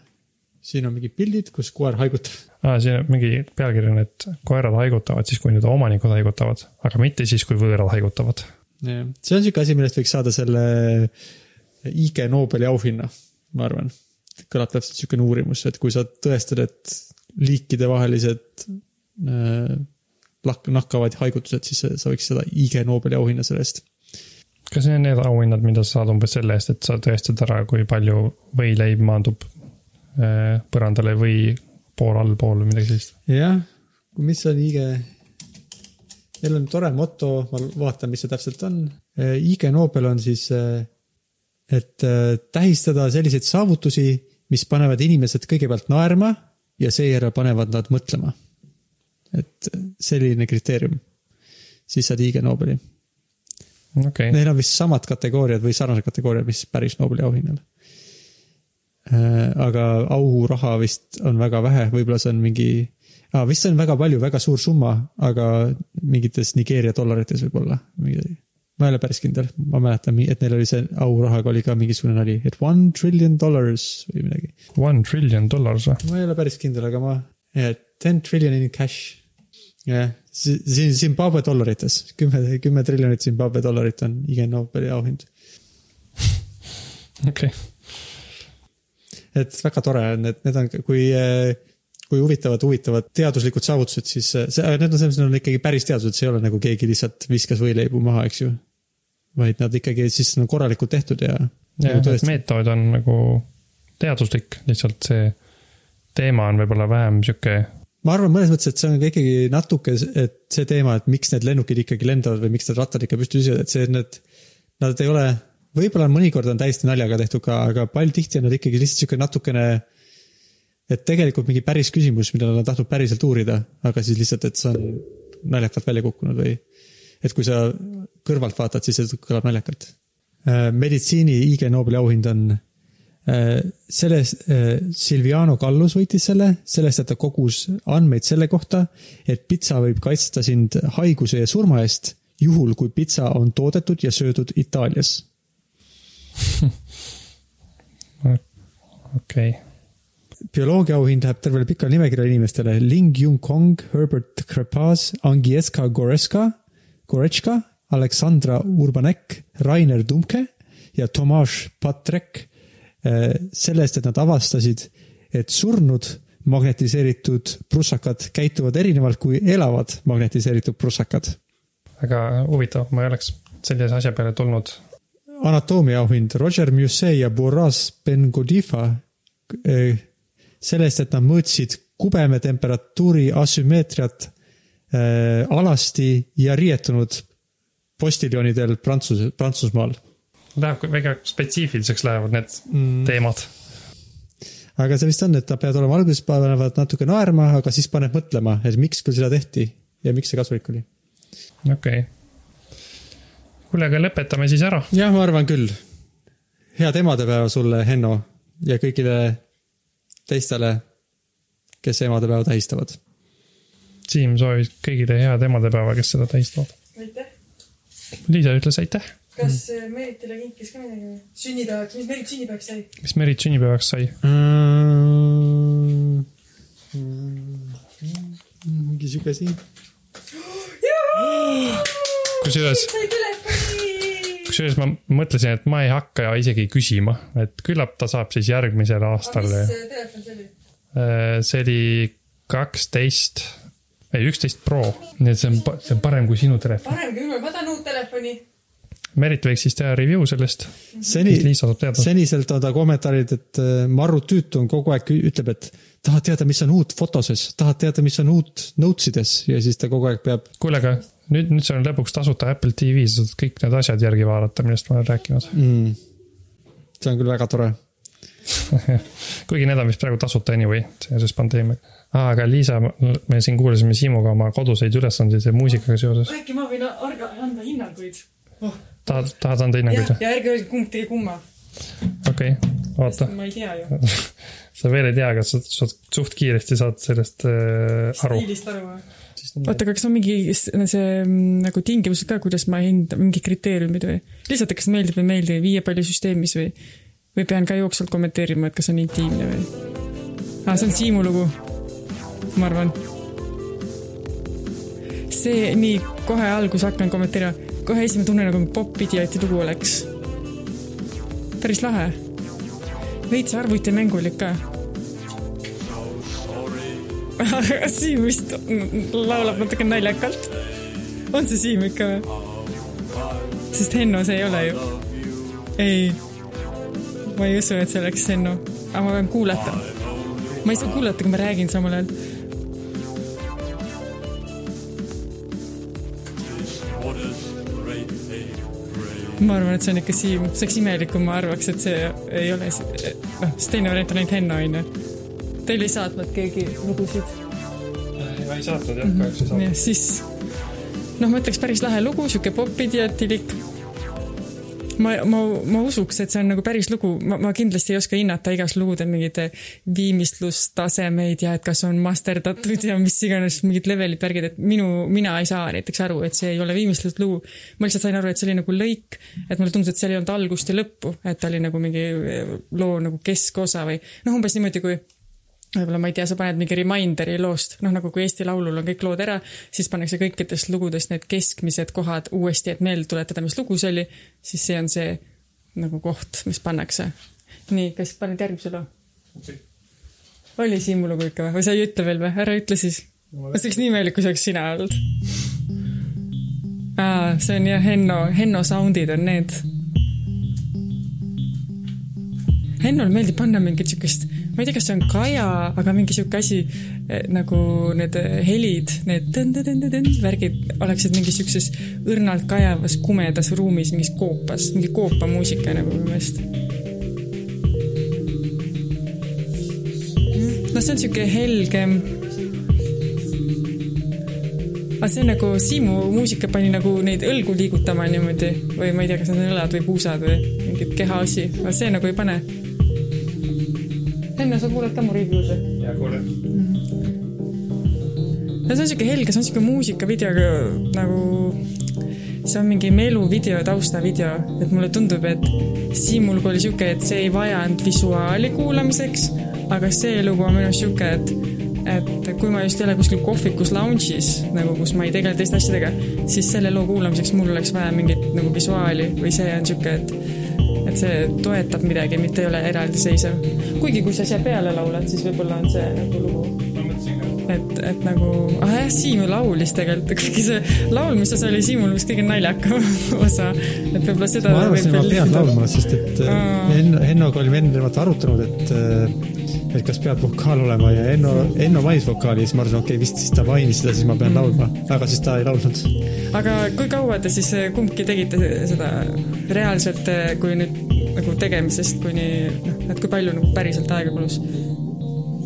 S2: siin on mingid pildid, kus koer haigutab.
S1: aa, siin on mingi pealkiri on, et koerad haigutavad siis, kui nende omanikud haigutavad, aga mitte siis, kui võõrad haigutavad.
S2: See on siuke asi, millest võiks saada selle IG Nobeli auhinna, ma arvan. kõlab täpselt siukene uurimus, et kui sa tõestad, et liikidevahelised äh, lak-, nakkavad haigutused, siis sa- võiks saada IG Nobeli auhinna selle eest.
S1: kas need on need auhinnad, mida sa saad umbes selle eest, et sa tõestad ära, kui palju võileib maandub äh, põrandale või pool allpool või midagi sellist?
S2: jah, mis on IG? Neil on tore moto, ma vaatan, mis see täpselt on. IG Nobel on siis, et äh, tähistada selliseid saavutusi, mis panevad inimesed kõigepealt naerma ja seejärel panevad nad mõtlema. et selline kriteerium, siis saad IG Nobeli.
S1: okay.,
S2: Neil on vist samad kategooriad või sarnased kategooriad, mis päris Nobeli auhinnal. aga auraha vist on väga vähe, võib-olla see on mingi ah,, vist see on väga palju, väga suur summa, aga mingites Nigeeria dollarites võib-olla. ma ei ole päris kindel, ma mäletan, et neil oli see aurahaga oli ka mingisugune nali, et one trillion dollars või midagi.
S1: one trillion dollars või?
S2: ma ei ole päris kindel, aga ma, ten trillion in cash. jah, siin Zimbabwe dollarites, kümme, kümme triljonit Zimbabwe dollarit on IG Nobeli auhind.
S1: okei okay.,
S2: et väga tore on, et need on, kui, kui huvitavad, huvitavad teaduslikud saavutused, siis see, need on selles mõttes, on ikkagi päris teadused, see ei ole nagu keegi lihtsalt viskas võileibu maha, eks ju. vaid nad ikkagi siis on korralikult tehtud ja.
S1: jah, et meetod on nagu teaduslik, lihtsalt see teema on võib-olla vähem sihuke,
S2: ma arvan mõnes mõttes, et see on ka ikkagi natuke, et see teema, et miks need lennukid ikkagi lendavad või miks need rattad ikka püsti püsivad, et see, need, nad ei ole, võib-olla mõnikord on täiesti naljaga tehtud ka, aga palju tihti on nad ikkagi lihtsalt sihuke natukene. Et tegelikult mingi päris küsimus, mida nad on tahtnud päriselt uurida, aga siis lihtsalt, et see on naljakalt välja kukkunud või. et kui sa kõrvalt vaatad, siis see kõlab naljakalt. meditsiini IG Nobeli auhind on äh, selles, Silviano Kallus võitis selle, sellest, et ta kogus andmeid selle kohta, et pitsa võib kaitsta sind haiguse ja surma eest, juhul kui pitsa on toodetud ja söödud Itaalias.
S1: okei okay.,
S2: bioloogia auhind läheb tervele pikale nimekirjale inimestele. Ling Jung Kong, Herbert Krepaz, Angieska Goreska, Goretška, Aleksandra Urbanek, Rainer Dumke ja Tomaš Patrek selle eest, et nad avastasid, et surnud magnetiseeritud prussakad käituvad erinevalt kui elavad magnetiseeritud prussakad.
S1: väga huvitav, ma ei oleks sellise asja peale tulnud.
S2: anatoomia auhind Roger Musset ja Boras Ben-Godifa selle eest, et nad mõõtsid kubeme temperatuuri asümmeetriat äh, alasti ja riietunud postiljonidel Prantsus, Prantsusmaal.
S1: Läheb väga spetsiifiliseks lähevad need mm. teemad.
S2: aga see vist on, et nad peavad olema alguses panevad natuke naerma, aga siis paneb mõtlema, et miks küll seda tehti ja miks see kasulik oli.
S1: okei okay.. kuule, aga lõpetame siis ära.
S2: jah, ma arvan küll. head emadepäeva sulle, Henno, ja kõigile teistele, kes emadepäeva tähistavad.
S1: Siim soovis kõigile head emadepäeva, kes seda tähistavad.
S4: aitäh.
S1: Liisa ütles aitäh.
S4: kas mm. Meritile kinkis ka midagi või? sünnipäevaks, mis Merit sünnipäevaks sai?
S1: mis Merit sünnipäevaks sai?
S2: mingi sihuke asi.
S1: kusjuures,
S4: sai telefoni.
S1: Kusjuures ma mõtlesin, et ma ei hakka isegi küsima, et küllap ta saab siis järgmisel aastal.
S4: mis äh, telefon see oli?
S1: see oli kaksteist, ei üksteist Pro, nii et see on, see on parem kui sinu telefon.
S4: parem kui mul, ma tahan uut telefoni.
S1: Merit võiks siis teha review sellest,
S2: seni
S1: saab teada.
S2: seniselt on ta kommentaarid, et äh, Marru Tüütu on kogu aeg, ütleb, et tahad teada, mis on uut fotoses, tahad teada, mis on uut notesides ja siis ta kogu aeg peab.
S1: kuule, aga nüüd, nüüd see on lõpuks tasuta Apple TV, sa saad kõik need asjad järgi vaadata, millest ma olen rääkinud.
S2: mm.. see on küll väga tore.
S1: kuigi need on vist praegu tasuta anyway, seoses pandeemiaga ah,. aga Liisa, me siin kuulasime Siimuga oma koduseid ülesandeid ja muusikaga seoses.
S4: äkki ma võin arga- anda hinnanguid oh.?
S1: tahad, tahad anda hinnanguid, või?
S4: ja ärge öelge, kumb tegi kumma.
S1: okei okay., vaata.
S4: ma ei tea ju.
S1: sa veel ei tea, aga sa, sa suht kiiresti saad sellest äh, aru.
S4: stiilist aru või?
S5: oota, aga kas on mingi see mm, nagu tingimused ka, kuidas ma hindan, mingi kriteeriumid või? lihtsalt, kas meeldib või ei meeldi viiepallisüsteemis või, või pean ka jooksvalt kommenteerima, et kas on intiimne või? aa, see on Siimu lugu, ma arvan. see, nii, kohe alguses hakkan kommenteerima, kohe esimene tunne nagu popp-idiooti lugu oleks. päris lahe. veits arvutimängulik ka Siim vist laulab natuke naljakalt. on see Siim ikka või? sest Henno see ei ole ju. ei, ma ei usu, et see oleks Henno, aga ma pean kuulata. ma ei saa kuulata, kui ma räägin samal ajal. Ma arvan, et see on ikka Siim, see oleks imelik, kui ma arvaks, et see ei ole, noh, sest teine variant on ainult Henno onju. Teil ei saatnud keegi lugusid?
S1: ma ei saatnud jah, kahjuks ei saatnud.
S5: siis noh, ma ütleks päris lahe lugu, sihuke popidiotilik. ma, ma, ma usuks, et see on nagu päris lugu, ma, ma kindlasti ei oska hinnata igas lugude mingeid viimistlustasemeid ja et kas on masterdatud ja mis iganes mingid levelid, värgid, et minu, mina ei saa näiteks aru, et see ei ole viimistluslugu. ma lihtsalt sain aru, et see oli nagu lõik, et mulle tundus, et seal ei olnud algust ja lõppu, et ta oli nagu mingi loo nagu keskosa või noh, umbes niimoodi, kui võib-olla ma ei tea, sa paned mingi reminder'i loost, noh nagu kui Eesti Laulul on kõik lood ära, siis pannakse kõikidest lugudest need keskmised kohad uuesti, et meelde tuletada, mis lugu see oli, siis see on see nagu koht, mis pannakse. nii, kas paned järgmise loo? oli Siimu lugu ikka või, või sa ei ütle veel või, ära ütle siis. ma oleks nii meelik, kui see oleks sina olnud. aa, see on jah, Henno, Henno sound'id on need. Hennole meeldib panna mingit siukest, ma ei tea, kas see on kaja, aga mingi sihuke asi eh, nagu need eh, helid, need tõn-tõn-tõn-tõn värgid oleksid mingis siukses õrnalt kajavas kumedas ruumis mingis koopas, mingi koopamuusika nagu minu meelest. no see on siuke helgem. aga see nagu Siimu muusika pani nagu neid õlgu liigutama niimoodi või ma ei tea, kas need on õlad või puusad või mingit kehaosi, aga see nagu ei pane. Henno, sa kuuled ka mu review'd või?
S1: ja kuule.
S5: no see on siuke helge, see on siuke muusikavideoga nagu, see on mingi meluvideo, taustavideo, et mulle tundub, et Siimul oli siuke, et see ei vajanud visuaali kuulamiseks, aga see lugu on minu arust siuke, et et kui ma just ei ole kuskil kohvikus lounge'is nagu, kus ma ei tegele teiste asjadega, siis selle loo kuulamiseks mul oleks vaja mingit nagu visuaali või see on siuke, et et see toetab midagi, mitte ei ole eraldiseisev. kuigi, kui sa siia peale laulad, siis võib-olla on see nagu lugu et, et nagu, ah jah, Siim ju laulis tegelikult, kuigi see laulmise osa oli Siimul vist kõige naljakam osa, et võib-olla seda
S2: ma arvasin, et ma pean
S5: lihvida.
S2: laulma, sest et äh,
S5: Aa.
S2: Henno, Hennoga olime enne vaata arutanud, et äh, et kas peab vokaal olema ja Henno, Henno mainis vokaali, siis ma arvasin, okei okay,, vist siis ta mainis seda, siis ma pean laulma, aga siis ta ei laulnud.
S5: aga kui kaua te siis eh, kumbki tegite seda reaalselt, kui nüüd nagu tegemisest kuni noh, et kui palju nagu päriselt aega kulus?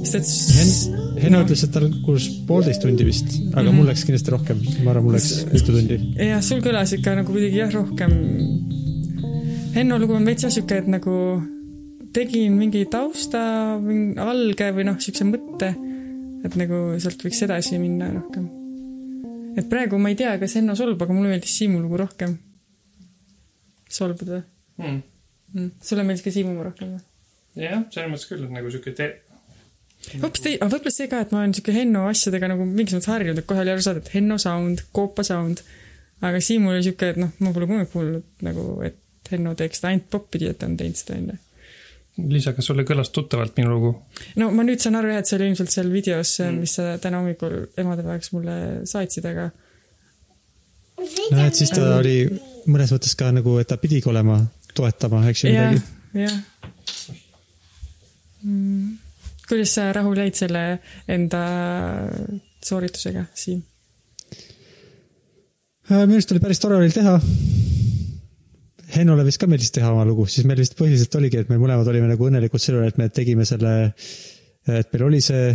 S5: sest et
S2: Hen-, Henno ütles, et tal kulus poolteist tundi vist, aga
S5: Mhm.
S2: mul läks kindlasti rohkem, ma arvan, mul läks mitu tundi.
S5: jah, sul kõlas ikka nagu kuidagi jah, rohkem. Henno lugu on veits jah sihuke, et nagu tegin mingi tausta, alge või noh, siukse mõtte, et nagu sealt võiks edasi minna rohkem. et praegu ma ei tea, kas Henno solvub, aga mulle meeldis Siimu lugu rohkem. solvud või
S1: Hmm.
S5: mm.? sulle meeldis ka Siimu rohkem või?
S1: jah, selles mõttes küll, et nagu siuke te-,
S5: hoopis tei-, aga võib-olla see ka, et ma olen siuke Henno asjadega nagu mingis mõttes harjunud, et kohe oli aru saada, et Henno sound, Koopa sound. aga Siimul oli siuke, et noh, ma pole kunagi kuulnud nagu, et Henno teeks seda, ainult popidi, et ta on teinud seda onju.
S1: Liisa, kas sulle kõlas tuttavalt minu lugu?
S5: no ma nüüd saan aru jah, et see oli ilmselt seal videos, mis sa täna hommikul emadepäevaks mulle saatsid, aga
S2: noh, et siis ta oli mõnes mõttes ka nagu, et ta pidigi olema, toetama, eks ju midagi.,
S5: jah mm.. kuidas sa rahul jäid selle enda sooritusega, Siim?
S2: Äh, minu arust oli päris tore oli teha. Hennole vist ka meeldis teha oma lugu, siis meil vist põhiliselt oligi, et me mõlemad olime nagu õnnelikud selle üle, et me tegime selle, et meil oli see,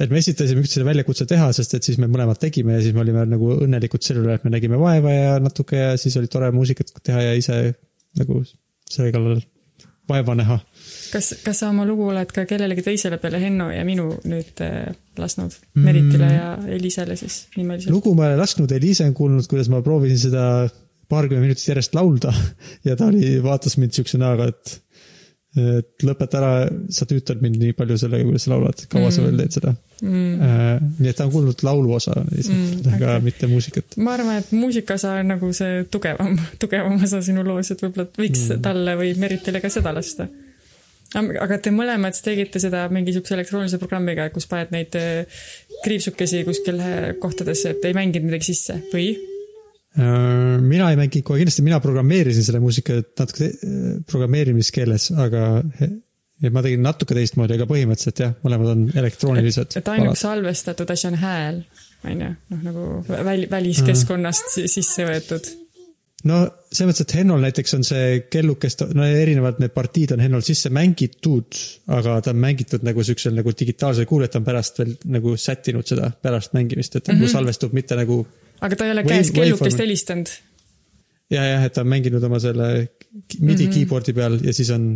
S2: et me esitasime üksteisele väljakutse teha, sest et siis me mõlemad tegime ja siis me olime nagu õnnelikud selle üle, et me nägime vaeva ja natuke ja siis oli tore muusikat teha ja ise nagu selle kallal vaeva näha.
S5: kas, kas sa oma lugu oled ka kellelegi teisele peale Henno ja minu nüüd äh, lasknud? Meritile ja Elisele siis nimeliselt?
S2: lugu ma ei ole lasknud, Eliise on kuulnud, kuidas ma proovisin seda paarkümmend minutit järjest laulda ja ta oli, vaatas mind siukse näoga, et et lõpeta ära, sa tüütad mind nii palju sellega, kuidas sa laulad, kaua mm. sa veel teed seda mm.. nii et ta on kuulnud lauluosa lihtsalt
S5: Mm,
S2: mm,, aga okay. mitte muusikat.
S5: ma arvan, et muusikaosa on nagu see tugevam, tugevam osa sinu loos, et võib-olla võiks mm. talle või Meritile ka seda lasta. aga te mõlemad tegite seda mingi siukse elektroonilise programmiga, kus paned neid eh, kriipsukesi kuskil eh, kohtadesse, et ei mänginud midagi sisse või?
S2: Äh, mina ei mänginud kohe kindlasti, mina programmeerisin selle muusika natuke te- programmeerimiskeeles, aga ja ma tegin natuke teistmoodi, aga põhimõtteliselt jah, mõlemad on elektroonilised.
S5: et ainuke salvestatud asi on hääl, onju, noh nagu väli, väliskeskkonnast si- sisse võetud.
S2: no selles mõttes, et Hennol näiteks on see kellukest, no erinevad need partiid on Hennol sisse mängitud, aga ta on mängitud nagu siuksel nagu digitaalsel kuulajal, ta on pärast veel nagu sättinud seda pärast mängimist, et ta
S5: Mhm.
S2: nagu salvestub mitte nagu
S5: aga ta ei ole käes kellukest helistanud.
S2: ja, jah, et ta on mänginud oma selle midi mm -hmm. keyboard'i peal ja siis on,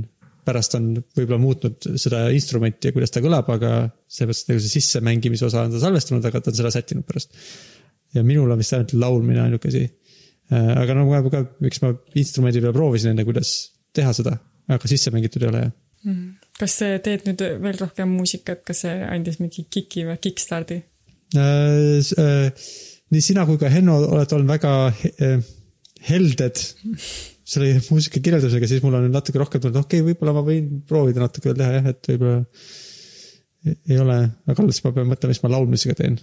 S2: pärast on võib-olla muutnud seda instrumenti ja kuidas ta kõlab, aga mõttes nagu see sissemängimise osa on ta salvestanud, aga ta on seda sättinud pärast. ja minul on vist ainult laulmine ainuke asi. aga no ma ka, miks ma instrumendi peal proovisin enne, kuidas teha seda, aga sisse mängitud ei ole jah.
S5: kas sa teed nüüd veel rohkem muusikat, kas see andis mingi kiki või kickstardi?
S2: Äh, nii sina kui ka Henno olete olnud väga eh, helded selle muusika kirjeldusega, siis mul on natuke rohkem tulnud, okei okay,, võib-olla ma võin proovida natuke veel teha jah, et võib-olla ei- ole, aga alles ma pean mõtlema, mis ma laulmisega teen.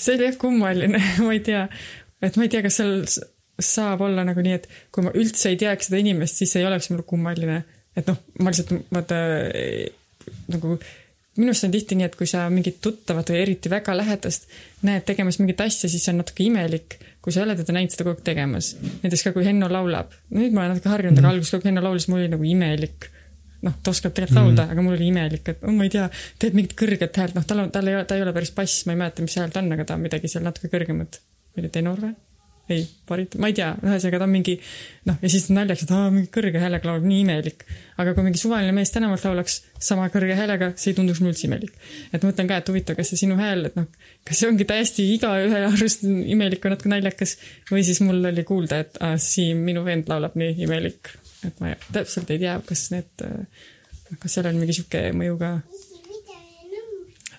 S5: See oli jah kummaline, ma ei tea, et ma ei tea, kas seal saab olla nagu nii, et kui ma üldse ei teaks seda inimest, siis ei oleks mul kummaline. et noh, ma lihtsalt vaata nagu minu arust on tihti nii, et kui sa mingit tuttavat või eriti väga lähedast näed tegemas mingit asja, siis see on natuke imelik, kui sa ei ole teda näinud seda kogu aeg tegemas. näiteks ka kui Henno laulab, nüüd ma olen natuke harjunud mm, aga alguses, kui Henno laulis, mul oli nagu imelik noh, ta oskab tegelikult laulda mm, aga mul oli imelik, et oh, ma ei tea, teeb mingit kõrget häält, noh, tal on, tal ei ole, ta ei ole päris bass, ma ei mäleta, mis hääl ta on, aga ta on midagi seal natuke kõrgemat. oli tenor või? ei, barit-, ma ei tea, ühesõnaga ta on mingi noh, ja siis naljakas, et aa, mingi kõrge häälega laulab, nii imelik. aga kui mingi suvaline mees tänavalt laulaks sama kõrge häälega, see ei tunduks mulle üldse imelik. et mõtlen ka, et huvitav, kas see sinu hääl, et noh, kas see ongi täiesti igaühe arust imelik või natuke naljakas või siis mul oli kuulda, et aa, Siim, minu vend laulab nii imelik. et ma täpselt ei tea, kas need, kas seal on mingi sihuke mõju ka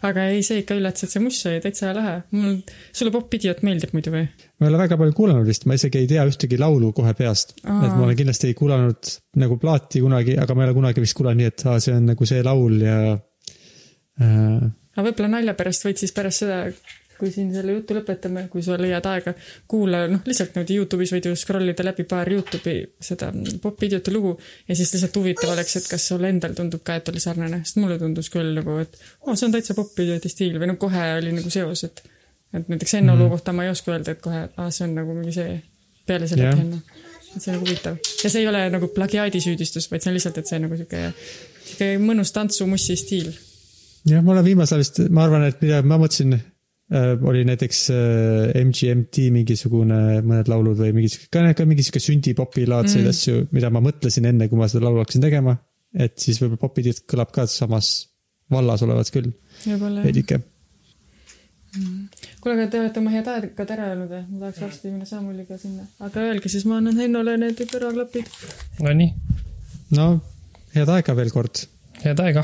S5: aga ei, see ikka üllatas, et see must oli täitsa lahe. mul, sulle Pop Idiot meeldib muidu või?
S2: ma ei ole väga palju kuulanud vist, ma isegi ei tea ühtegi laulu kohe peast. Et ma olen kindlasti kuulanud nagu plaati kunagi, aga ma ei ole kunagi vist kuulanud nii, et aa, see on nagu see laul ja äh,.
S5: aga võib-olla nalja pärast võid siis pärast seda, kui siin selle jutu lõpetame, kui sa leiad aega, kuula, noh, lihtsalt niimoodi Youtube'is võid ju scroll ida läbi paar Youtube'i seda Pop Idioti lugu ja siis lihtsalt huvitav oleks, et kas sul endal tundub ka, et oli sarnane, sest mulle tundus küll nagu, et oo, see on täitsa Pop Idioti stiil või no kohe oli nagu seos, et et näiteks Enno mm. loo kohta ma ei oska öelda, et kohe, aa, see on nagu mingi see peale selle yeah. Enno. et see on nagu huvitav ja see ei ole nagu plagiaadisüüdistus, vaid see on lihtsalt, et see on nagu sihuke, sihuke mõnus tantsumussi stiil
S2: jah, ma olen viimasel ajal vist, ma arvan, et mida ma mõtlesin oli näiteks äh, MGMT mingisugune mõned laulud või mingi sihuke, ka, ka mingi sihuke sündipopi laadseid mm. asju, mida ma mõtlesin enne, kui ma seda laulu hakkasin tegema. et siis võib-olla popid kõlab ka samas vallas olevat küll veidike.
S5: kuule, aga te olete oma head aega ära öelnud või? ma tahaks varsti minna Samuliga sinna. aga öelge siis, ma annan Hennole need kõrvaklapid.
S1: Nonii,
S2: no head aega veel kord
S1: head aega